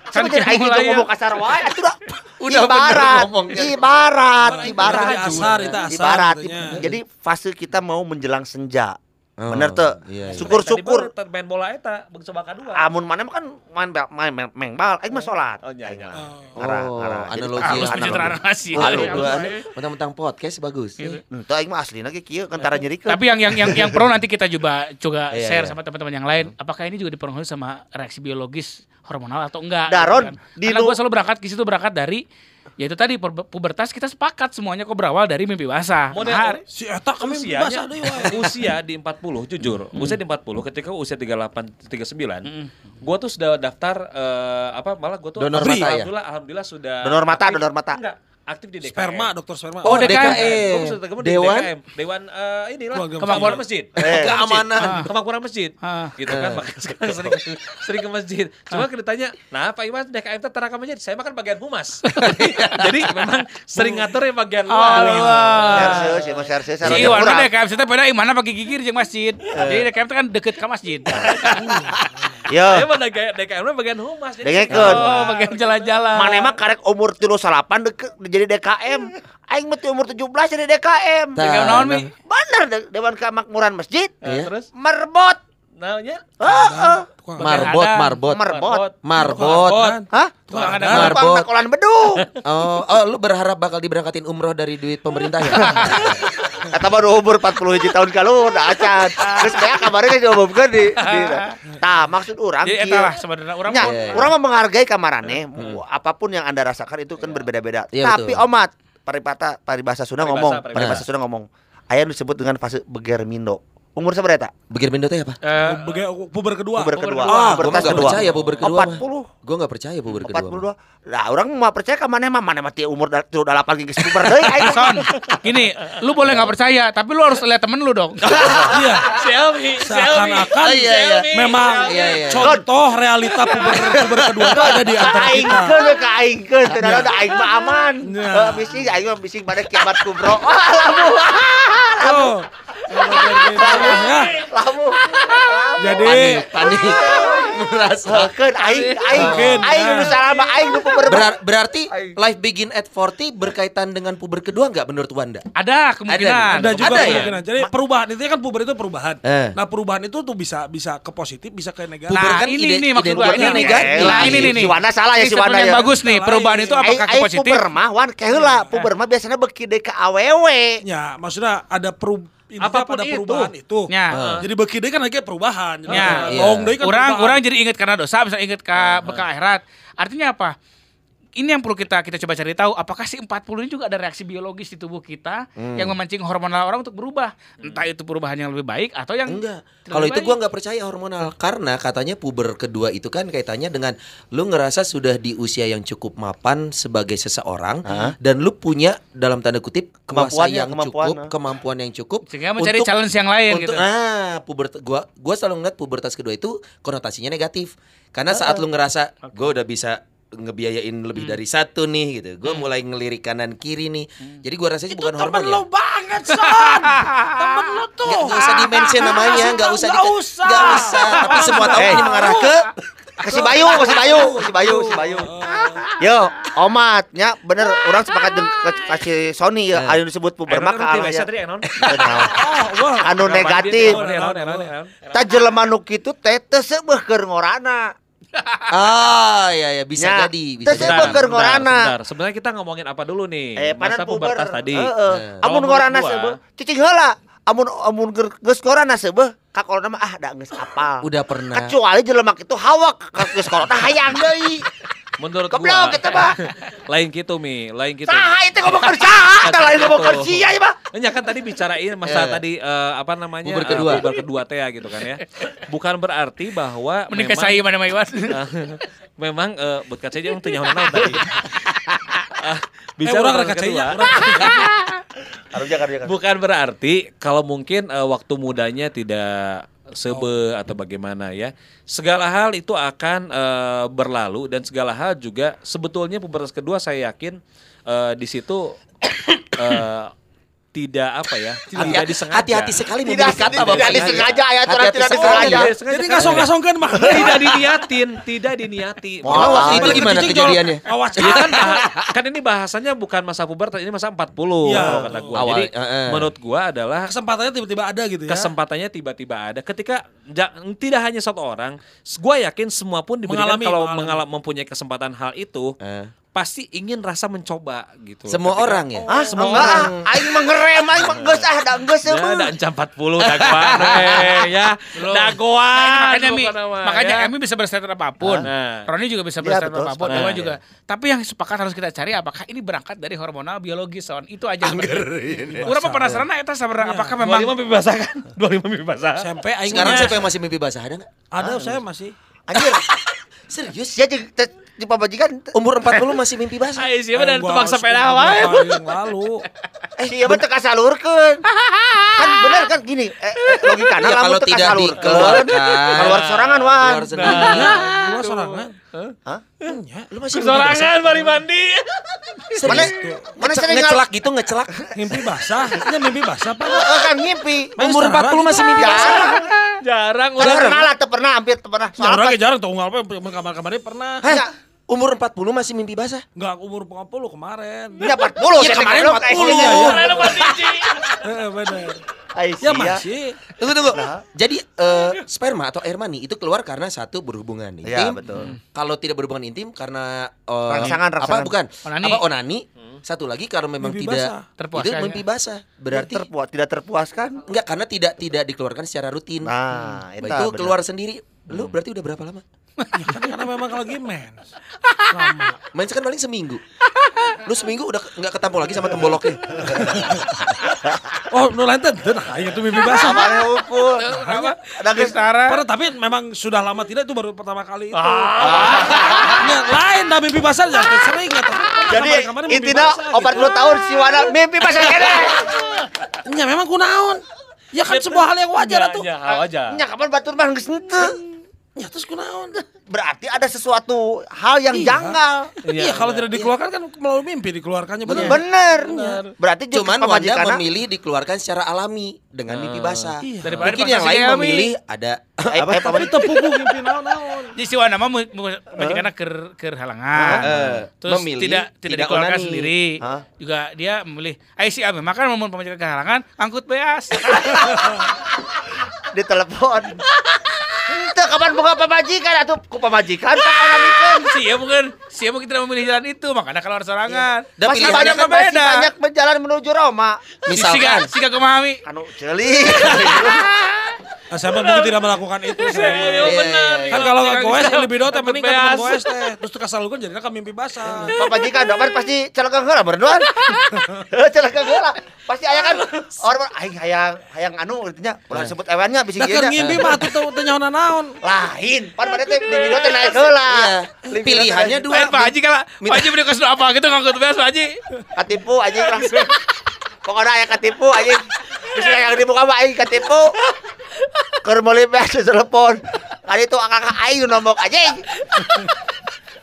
Speaker 2: Kan
Speaker 3: Kan aing gitu
Speaker 2: ya.
Speaker 3: ngomong kasar wae atuh dah.
Speaker 4: Udah bener
Speaker 3: ibarat,
Speaker 4: ngomongnya.
Speaker 3: ibarat,
Speaker 1: Ibarat,
Speaker 3: ibarat.
Speaker 1: ibarat asar, itu asar
Speaker 3: Ibarat.
Speaker 1: katanya.
Speaker 3: Jadi fase kita mau menjelang senja.
Speaker 4: Oh,
Speaker 3: Bener tuh.
Speaker 4: iya, iya.
Speaker 3: Syukur-syukur.
Speaker 5: Tadi baru main bola eta beung coba kedua.
Speaker 3: Amun mana kan main main main, main bal, aing mah salat.
Speaker 5: Oh, iya, iya.
Speaker 4: Oh,
Speaker 3: ngarah. Jadi
Speaker 4: analogi.
Speaker 2: Halus
Speaker 4: Analogi.
Speaker 2: pencitraan.
Speaker 3: Oh, dua.
Speaker 4: Mentang-mentang podcast bagus.
Speaker 2: Gitu.
Speaker 3: Henteu aing mah aslina ge kieu kan tara nyerikeun.
Speaker 2: Tapi yang yang yang yang pro nanti kita coba juga
Speaker 4: Iya,
Speaker 2: share
Speaker 4: iya.
Speaker 2: sama teman-teman yang lain. Apakah ini juga dipengaruhi sama reaksi biologis hormonal atau enggak?
Speaker 3: Daron,
Speaker 2: gitu
Speaker 3: di
Speaker 2: Karena gue selalu berangkat ke situ berangkat dari ya itu tadi pu- pubertas kita sepakat semuanya kok berawal dari mimpi basah.
Speaker 5: Model
Speaker 2: Nah,
Speaker 1: Si eta kami bahasa deui wae.
Speaker 5: usia di 40 jujur usia di 40 ketika usia 38 39 gua tuh sudah daftar eh, apa malah gua tuh
Speaker 4: Donor mata ya?
Speaker 5: alhamdulillah alhamdulillah sudah
Speaker 3: Donor mata,
Speaker 5: aktif.
Speaker 3: donor mata.
Speaker 5: enggak aktif di DKM.
Speaker 1: Sperma, dokter sperma.
Speaker 2: Oh,
Speaker 4: Oh,
Speaker 2: DKM.
Speaker 4: DKM.
Speaker 5: Ketemu di
Speaker 4: Dewan
Speaker 5: DKM. Dewan eh, inilah kemakmuran
Speaker 1: masjid.
Speaker 5: masjid.
Speaker 3: Eh.
Speaker 4: Keamanan.
Speaker 5: Kemakmuran masjid.
Speaker 2: Ah.
Speaker 5: Gitu kan makanya sekarang sering sering ke masjid. Cuma kita tanya, "Nah, Pak Iwan DKM itu teraka masjid." Saya makan bagian humas. Jadi memang sering ngatur yang bagian luar gitu.
Speaker 3: Serse, si Mas
Speaker 2: Iwan. DKM kita beda mana pakai gigir jeung masjid. Jadi DKM itu kan deket ke masjid.
Speaker 3: Yo,
Speaker 5: Saya mah DKM bagian humas. Jadi
Speaker 3: dengekeun.
Speaker 2: Oh, bagian jalan-jalan.
Speaker 3: Mana emang karek umur 38 deket jadi DKM. Aing mah umur 17 jadi DKM.
Speaker 2: DKM naon mi?
Speaker 3: Bener de- Dewan Kemakmuran Masjid.
Speaker 5: Eh, terus
Speaker 3: Merbot.
Speaker 5: namanya
Speaker 3: Heeh.
Speaker 1: Tukang
Speaker 4: Marbot, marbot.
Speaker 3: Merbot.
Speaker 4: Marbot.
Speaker 3: Hah?
Speaker 2: Tukang ada
Speaker 3: Tukang
Speaker 4: Marbot.
Speaker 3: takolan bedung.
Speaker 4: Oh, oh, lu berharap bakal diberangkatin umroh dari duit pemerintah ya?
Speaker 3: Kata baru umur 40 hiji tahun kalau udah acan. Terus kayak kabarnya diomongkeun di. di Tah, maksud orang
Speaker 2: Jadi eta lah sebenarnya orang
Speaker 3: Ya,
Speaker 2: mah-
Speaker 4: Iya, iya.
Speaker 3: orang mah menghargai kamarane. Apa pun yang Anda rasakan itu kan berbeda-beda.
Speaker 4: Iya,
Speaker 3: Tapi
Speaker 4: betul.
Speaker 3: omat paripata paribasa Sunda
Speaker 5: Paribasa,
Speaker 3: ngomong,
Speaker 5: paribasa.
Speaker 3: paribasa Sunda ngomong. Aya nu disebut dengan fase begermindo. Umur seberapa?
Speaker 4: Begir Mindo teh apa?
Speaker 2: Eh,
Speaker 1: Bege- puber kedua.
Speaker 3: Puber kedua.
Speaker 4: Ah, gua nggak
Speaker 3: kedua.
Speaker 4: percaya puber kedua mah.
Speaker 3: 40.
Speaker 4: Gue gak percaya puber kedua.
Speaker 3: 42. Nah, orang mah percaya ka mana mah mana mah ti umur da- tilu dalapan geus puber deui aing.
Speaker 2: Son, gini, lu boleh nggak percaya, tapi lu harus lihat temen lu dong.
Speaker 1: Iya.
Speaker 5: Selfie,
Speaker 1: Seakan-akan
Speaker 3: Oh, iya, iya.
Speaker 1: memang
Speaker 4: Iya, iya.
Speaker 1: contoh realita puber puber kedua itu ada di antara kita.
Speaker 3: Aingkeun we ka aingkeun, teu ada da aing mah aman. Heeh, bising aing mah bising pada kiamat kubro. Wah, lamu.
Speaker 1: Ya,
Speaker 3: Lamu.
Speaker 1: jadi
Speaker 4: Panik. Merasa.
Speaker 3: Hekeun aing aing aing
Speaker 1: ya.
Speaker 3: nu salama aing nu puber.
Speaker 4: Berar- berarti life begin at 40 berkaitan dengan puber kedua nggak menurut Wanda?
Speaker 2: Ada kemungkinan.
Speaker 1: ada juga
Speaker 4: Ada ya?
Speaker 1: kemungkinan. Jadi perubahan itu kan puber itu perubahan.
Speaker 4: Eh.
Speaker 1: Nah perubahan itu tuh bisa bisa ke positif, bisa ke negatif.
Speaker 4: Puber
Speaker 2: Nah,
Speaker 4: kan
Speaker 2: ini
Speaker 4: ide-
Speaker 2: nih maksud ini nih.
Speaker 4: negatif.
Speaker 2: Nah, ini nih nih.
Speaker 3: Si Wanda salah ya,
Speaker 2: Ini
Speaker 3: si Wanda
Speaker 2: statement yang
Speaker 3: ya.
Speaker 2: bagus nih. Perubahan itu apakah ke positif?
Speaker 3: puber mah wan kaheula puber mah biasanya beki deui ka awewe.
Speaker 1: Ya, maksudnya ada peru intinya
Speaker 5: Apa pun
Speaker 1: pada
Speaker 5: itu.
Speaker 1: perubahan itu.
Speaker 2: Ya.
Speaker 1: Jadi beki deui kan lagi perubahan. Jadi
Speaker 2: Ya.
Speaker 4: Iya.
Speaker 1: long kan
Speaker 2: orang
Speaker 1: perubahan.
Speaker 2: orang jadi ingat karena dosa, bisa ingat ke bekal akhirat. Artinya apa? Ini yang perlu kita kita coba cari tahu. Apakah si 40 ini juga ada reaksi biologis di tubuh kita yang memancing hormonal orang untuk berubah? Entah itu perubahan yang lebih baik atau yang
Speaker 4: Enggak. Kalau itu gua nggak percaya hormonal karena katanya puber kedua itu kan kaitannya dengan lu ngerasa sudah di usia yang cukup mapan sebagai seseorang dan lu punya dalam tanda kutip kuasa
Speaker 3: Kemampuannya,
Speaker 4: yang
Speaker 3: kemampuan,
Speaker 4: cukup,
Speaker 3: ah.
Speaker 4: kemampuan yang cukup
Speaker 2: Sehingga mencari challenge yang lain
Speaker 4: untuk,
Speaker 2: gitu.
Speaker 4: Nah, puber gua gua selalu ngeliat pubertas kedua itu konotasinya negatif. Karena saat lu ngerasa gua udah bisa ngebiayain lebih dari satu nih gitu. Gua mulai ngelirik kanan kiri nih. Jadi gua rasa sih bukan hormon
Speaker 1: Temen
Speaker 4: ya.
Speaker 1: lu banget, Son. Temen lu tuh.
Speaker 4: Nggak, nggak usah di-mention namanya, nggak usah
Speaker 1: Nggak
Speaker 4: di-
Speaker 1: usah.
Speaker 4: nggak usah. Tapi semua tahu
Speaker 3: Eh.
Speaker 4: ini mengarah ke
Speaker 3: Kasih Bayu, kasih Bayu, kasih Bayu, kasih Bayu. Yo, omat, nya bener orang sepakat jeung ke- kasih Sony ya, anu disebut puber mah ka arah
Speaker 5: biasa
Speaker 3: ya.
Speaker 1: Oh.
Speaker 3: Anu negatif. Ta jelema nu kitu teh teu seubeuh keur ngorana.
Speaker 4: Ah, ya ya bisa
Speaker 3: Ya.
Speaker 4: jadi, bisa
Speaker 3: Terus
Speaker 4: jadi.
Speaker 3: Sebentar,
Speaker 5: sebentar. Sebenarnya kita ngomongin apa dulu nih?
Speaker 3: Eh,
Speaker 5: Masa pubertas tadi.
Speaker 3: Heeh.
Speaker 4: Eh.
Speaker 3: Amun
Speaker 5: Kalau
Speaker 3: ngorana seubeuh, cicing heula. Amun amun geus ngorana seubeuh, ka kolona mah ah da geus apal.
Speaker 4: Udah pernah.
Speaker 3: Kecuali jelema kitu hawak geus kolona hayang deui.
Speaker 5: Menurut
Speaker 3: Goblok
Speaker 5: gua
Speaker 3: kita mah.
Speaker 5: lain gitu mi, lain gitu.
Speaker 3: Saha itu ngomong keur saha, tah lain ngomong keur sia ya mah.
Speaker 5: Ya kan tadi bicarain masa
Speaker 4: Eh.
Speaker 5: tadi eh, apa namanya
Speaker 4: Puber
Speaker 5: eh,
Speaker 4: kedua.
Speaker 5: kedua teh ya gitu kan ya. Bukan berarti bahwa
Speaker 2: Mending
Speaker 5: memang
Speaker 2: saya mana Iwan.
Speaker 5: memang eh buat kaca aja untuk nyawa tadi. Ah,
Speaker 1: Bisa
Speaker 5: bicara
Speaker 1: orang
Speaker 5: puber
Speaker 1: reka
Speaker 5: kedua.
Speaker 1: caya. orang
Speaker 3: Harus jangan jangan.
Speaker 5: Bukan berarti kalau mungkin eh, waktu mudanya tidak sebe atau bagaimana ya. Segala hal itu akan eh, berlalu dan segala hal juga sebetulnya pubertas kedua saya yakin eh, di situ eh, tidak apa ya, tidak disengaja.
Speaker 4: Hati-hati sekali
Speaker 3: Tidak
Speaker 4: memilih kata
Speaker 3: tidak
Speaker 4: Bapak.
Speaker 3: disengaja ya, aturan tidak
Speaker 4: sekali.
Speaker 3: disengaja.
Speaker 5: Tidak disengaja.
Speaker 1: Jadi ngasong-ngasongkeun mah.
Speaker 5: tidak diniatin, tidak diniati.
Speaker 4: Waktu itu gimana kejadiannya?
Speaker 1: Awas
Speaker 5: Ya kan, kan ini bahasanya bukan masa pubertas, ini masa 40
Speaker 1: Iya.
Speaker 5: kalau kata gua.
Speaker 4: Awal,
Speaker 5: Jadi
Speaker 4: eh, eh.
Speaker 5: menurut gua adalah
Speaker 1: kesempatannya tiba-tiba ada gitu ya.
Speaker 5: kesempatannya tiba-tiba ada ketika ja- tidak hanya satu orang, gue yakin semua pun diberikan
Speaker 1: Mengalami,
Speaker 5: kalau
Speaker 1: mengalami.
Speaker 5: mengalami mempunyai kesempatan hal itu
Speaker 4: Eh.
Speaker 5: Pasti ingin rasa mencoba gitu.
Speaker 4: Semua
Speaker 5: Ketika-
Speaker 4: orang ya?
Speaker 3: Ah,
Speaker 4: Semua
Speaker 3: enggak,
Speaker 4: orang.
Speaker 3: ah, aing mah ngerem, aing mah geus ah, da geus
Speaker 5: Ya,
Speaker 3: seubeung.
Speaker 5: ada encam 40 dagoan ya. Dagoan.
Speaker 2: makanya Mi,
Speaker 5: mah,
Speaker 2: makanya
Speaker 5: ya.
Speaker 2: Emi bisa berstatement apa pun.
Speaker 5: Nah.
Speaker 2: Roni juga bisa
Speaker 3: Iya,
Speaker 2: berstatement
Speaker 3: betul,
Speaker 2: apa pun,
Speaker 3: sepakat.
Speaker 2: Dewan juga. Tapi yang sepakat harus kita cari apakah ini berangkat dari hormonal biologis, Son. Itu aja. Urang mah penasaran eta sabar apakah memang
Speaker 5: 25 mimpi basah kan? 25 mimpi basah.
Speaker 1: SMP aing
Speaker 4: Sekarang siapa yang masih mimpi basah ada nggak?
Speaker 1: ada saya masih.
Speaker 3: Anjir,
Speaker 4: Serius?
Speaker 3: te- di pamajikan
Speaker 4: Umur 40 masih mimpi basah.
Speaker 2: Ayo siapa tebak
Speaker 1: harus
Speaker 2: sepeda
Speaker 1: beberapa
Speaker 2: wae.
Speaker 1: yang lalu.
Speaker 3: eh iya mah teka salurkeun. kan bener kan gini, eh, logikana
Speaker 4: Ya,
Speaker 3: lamun
Speaker 4: kalau
Speaker 3: teka
Speaker 4: tidak
Speaker 3: salurkeun,
Speaker 4: dikeluarkan.
Speaker 3: keluar sorangan wan.
Speaker 4: Keluar sendiri.
Speaker 1: Gua sorangan.
Speaker 3: Hah?
Speaker 1: Nya.
Speaker 4: Lu masih mimpi.
Speaker 5: Sorangan mari mandi.
Speaker 3: Mana mana sering
Speaker 4: ngecelak gitu ngecelak.
Speaker 1: Mimpi basah. Nya mimpi basah apa?
Speaker 3: eh, kan ngimpi.
Speaker 4: Umur
Speaker 1: sekarang
Speaker 4: 40 masih mimpi
Speaker 3: Ya,
Speaker 4: basah.
Speaker 5: Jarang
Speaker 3: Teu pernah lah, teu pernah, hampir teu pernah.
Speaker 1: Ya orang ge jarang tuh unggal apa kamar-kamarnya pernah.
Speaker 3: Ya,
Speaker 4: Umur 40 masih mimpi basah.
Speaker 1: Enggak umur 40 kemarin.
Speaker 3: Ya 40
Speaker 4: Iya,
Speaker 3: saya
Speaker 4: kemarin
Speaker 3: goblok,
Speaker 4: 40.
Speaker 3: eh, iya,
Speaker 5: Karena mandi Ci.
Speaker 1: Eh bener.
Speaker 3: Ai,
Speaker 1: Ya masih.
Speaker 4: Tunggu tunggu.
Speaker 3: Nah.
Speaker 4: Jadi eh, sperma atau air mani itu keluar karena satu berhubungan intim.
Speaker 3: Ya, betul.
Speaker 4: Kalau tidak berhubungan intim karena eh,
Speaker 3: Rangsangan,
Speaker 4: apa
Speaker 3: rangsangan.
Speaker 4: bukan?
Speaker 2: Onani.
Speaker 4: Apa onani? Satu lagi kalau memang
Speaker 1: Mimpi
Speaker 4: tidak
Speaker 1: basah.
Speaker 2: Terpuaskan
Speaker 4: itu
Speaker 2: ya.
Speaker 4: mimpi basah. Berarti
Speaker 3: terpuas tidak terpuaskan.
Speaker 4: enggak karena tidak tidak dikeluarkan secara rutin.
Speaker 3: Nah, eta
Speaker 4: itu
Speaker 3: bener.
Speaker 4: keluar sendiri. Lu berarti udah berapa lama?
Speaker 1: Ya kan karena memang lagi mens. Lama.
Speaker 4: Main kan paling seminggu. Lu seminggu udah nggak ketampung lagi sama temboloknya.
Speaker 1: Oh, nu lain teh nah aing itu mimpi basah.
Speaker 3: Mana ukur. Ada geus
Speaker 1: Pernah, tapi memang sudah lama tidak itu baru pertama kali itu. Ya, lain dah mimpi basah ya sering ya.
Speaker 3: Jadi intinya opat puluh tahun si Wana mimpi pasal kene.
Speaker 1: Ya memang kunaon. Ya kan sebuah hal yang wajar atuh.
Speaker 5: Ya, wajar.
Speaker 3: Nya kapan batur mah geus henteu.
Speaker 1: Ya terus kunaon.
Speaker 3: Berarti ada sesuatu hal yang
Speaker 1: Iya.
Speaker 3: janggal.
Speaker 1: Iya, kalau tidak dikeluarkan kan melalui mimpi dikeluarkannya benar.
Speaker 3: Bener. Berarti jeung
Speaker 4: Cuman Wanda
Speaker 3: pamajikanna-
Speaker 4: memilih dikeluarkan secara alami dengan mimpi basah.
Speaker 1: Iya.
Speaker 2: Daripada
Speaker 4: Mungkin yang lain memilih ada
Speaker 3: Eh, eh,
Speaker 1: Tapi tepuku mimpi naon-naon.
Speaker 2: Jadi si Wana mah majikanna keur keur halangan.
Speaker 4: Heeh.
Speaker 2: Terus
Speaker 4: Memilih
Speaker 2: tidak tidak dikeluarkan
Speaker 4: onani.
Speaker 2: sendiri. Juga dia memilih, "Ayo si Abi makan mau pemajikan kehalangan, angkut beas."
Speaker 3: di telepon. Teu kapan buka pamajikan atuh ku pamajikan tak orang mikeun.
Speaker 2: Sia bukan, sia mungkin tidak memilih jalan itu, makanya keluar sorangan.
Speaker 4: Dan
Speaker 3: Masih
Speaker 4: pilihannya
Speaker 3: banyak
Speaker 2: kan
Speaker 3: masih
Speaker 2: beda.
Speaker 3: banyak berjalan menuju Roma.
Speaker 4: Misalkan
Speaker 2: si gak memahami.
Speaker 3: Anu ceuli.
Speaker 1: Nah, siapa mungkin tidak melakukan itu.
Speaker 2: Iya,
Speaker 4: iya,
Speaker 2: benar.
Speaker 4: iya.
Speaker 1: Kan kalau nggak goes
Speaker 2: Tidak
Speaker 1: lebih dot yang penting kan goes teh. Terus tuh kasal kan jadinya kan mimpi basah.
Speaker 3: Pamajikan dapat pasti celaka heula berduaan. celaka heula. Pasti aya kan orang aing hayang hayang anu intinya ulah sebut ewannya bisi
Speaker 1: Nah
Speaker 3: ieu
Speaker 1: kan ngimpi mah tuh tuh nyawa naon.
Speaker 3: Lain, pan pada teh di video teh naik heula.
Speaker 4: Iya. Pilihannya dua.
Speaker 2: Pak Haji kalau Pak Haji beli kasih apa gitu ngangkut beas Pak Haji.
Speaker 3: katipu anjing langsung. Pokoknya aya katipu anjing. Bisa yang dibuka aing katipu. Keur meuli beas telepon. Kali itu kakak aing nombok anjing.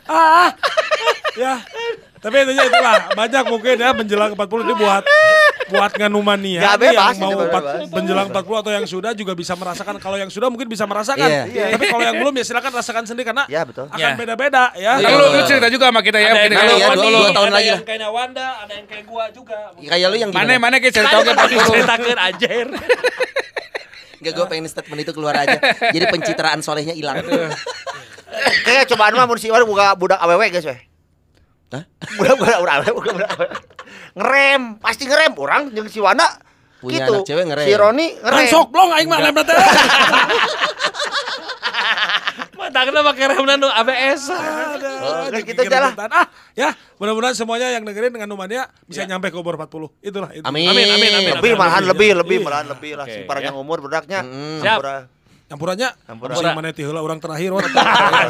Speaker 1: Ah, ah. ya. Tapi intinya itulah banyak mungkin ya menjelang 40 ini buat buat nganumania
Speaker 3: Ya, bebas,
Speaker 1: yang mau empat-
Speaker 3: bebas.
Speaker 1: menjelang 40 atau yang sudah juga bisa merasakan kalau yang sudah mungkin bisa merasakan.
Speaker 4: Iya.
Speaker 1: Tapi kalau yang belum ya silakan rasakan sendiri karena
Speaker 3: Ya, betul.
Speaker 1: akan
Speaker 2: Ya.
Speaker 1: beda-beda ya.
Speaker 2: Kan lu, lu cerita juga sama kita ya,
Speaker 5: Ada
Speaker 2: mungkin
Speaker 5: yang
Speaker 2: kalau
Speaker 4: ya,
Speaker 5: kayak
Speaker 4: dua-
Speaker 5: Wandi,
Speaker 4: dua tahun
Speaker 5: ada
Speaker 4: lagi
Speaker 5: yang
Speaker 4: lah.
Speaker 5: kayak Wanda, ada yang kayak gua juga.
Speaker 4: Kayak lu yang
Speaker 2: Mana
Speaker 4: gimana?
Speaker 2: mana kayak cerita ke Pak Pulu.
Speaker 5: Ceritakeun anjir.
Speaker 4: Enggak gue pengen statement itu keluar aja. Jadi pencitraan solehnya hilang.
Speaker 3: Kayak cobaan mah mun si Iwan buka budak awewe guys weh.
Speaker 4: Hah?
Speaker 3: Budak awewe bukan budak awewe. Ngerem, pasti ngerem orang jeung si Wana
Speaker 4: Punya
Speaker 3: gitu.
Speaker 4: anak cewek ngerem.
Speaker 3: Si Roni
Speaker 1: Kan
Speaker 3: ngerem.
Speaker 1: sok blong aing mah lem teh.
Speaker 5: Matangna pakai rem nanu ABS.
Speaker 3: Oh, udah gitu aja lah.
Speaker 1: Ah, ya, mudah-mudahan semuanya yang dengerin dengan numania bisa nyampe ke umur 40. Itulah itu.
Speaker 4: Amin.
Speaker 5: Amin, amin, amin.
Speaker 3: Lebih malahan lebih lebih
Speaker 1: Iya.
Speaker 3: malahan lebih lah si parang
Speaker 5: ya.
Speaker 3: yang umur budaknya.
Speaker 5: Siap.
Speaker 1: Campurannya,
Speaker 3: Campuran.
Speaker 1: campuran mana ti heula urang terakhir wan.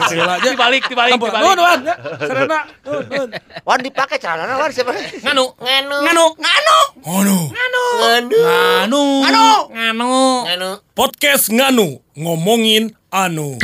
Speaker 1: Si heula aja.
Speaker 5: Dibalik, dibalik,
Speaker 1: Campuran.
Speaker 5: dibalik.
Speaker 1: Nuhun, wan, ya. Serena. Nuhun, nuhun.
Speaker 3: Wan dipakai celana Wan siapa?
Speaker 2: Nganu, nganu, nganu, nganu,
Speaker 1: Ngono.
Speaker 2: nganu,
Speaker 1: Nganu.
Speaker 2: nganu, nganu.
Speaker 1: Podcast Nganu ngomongin anu.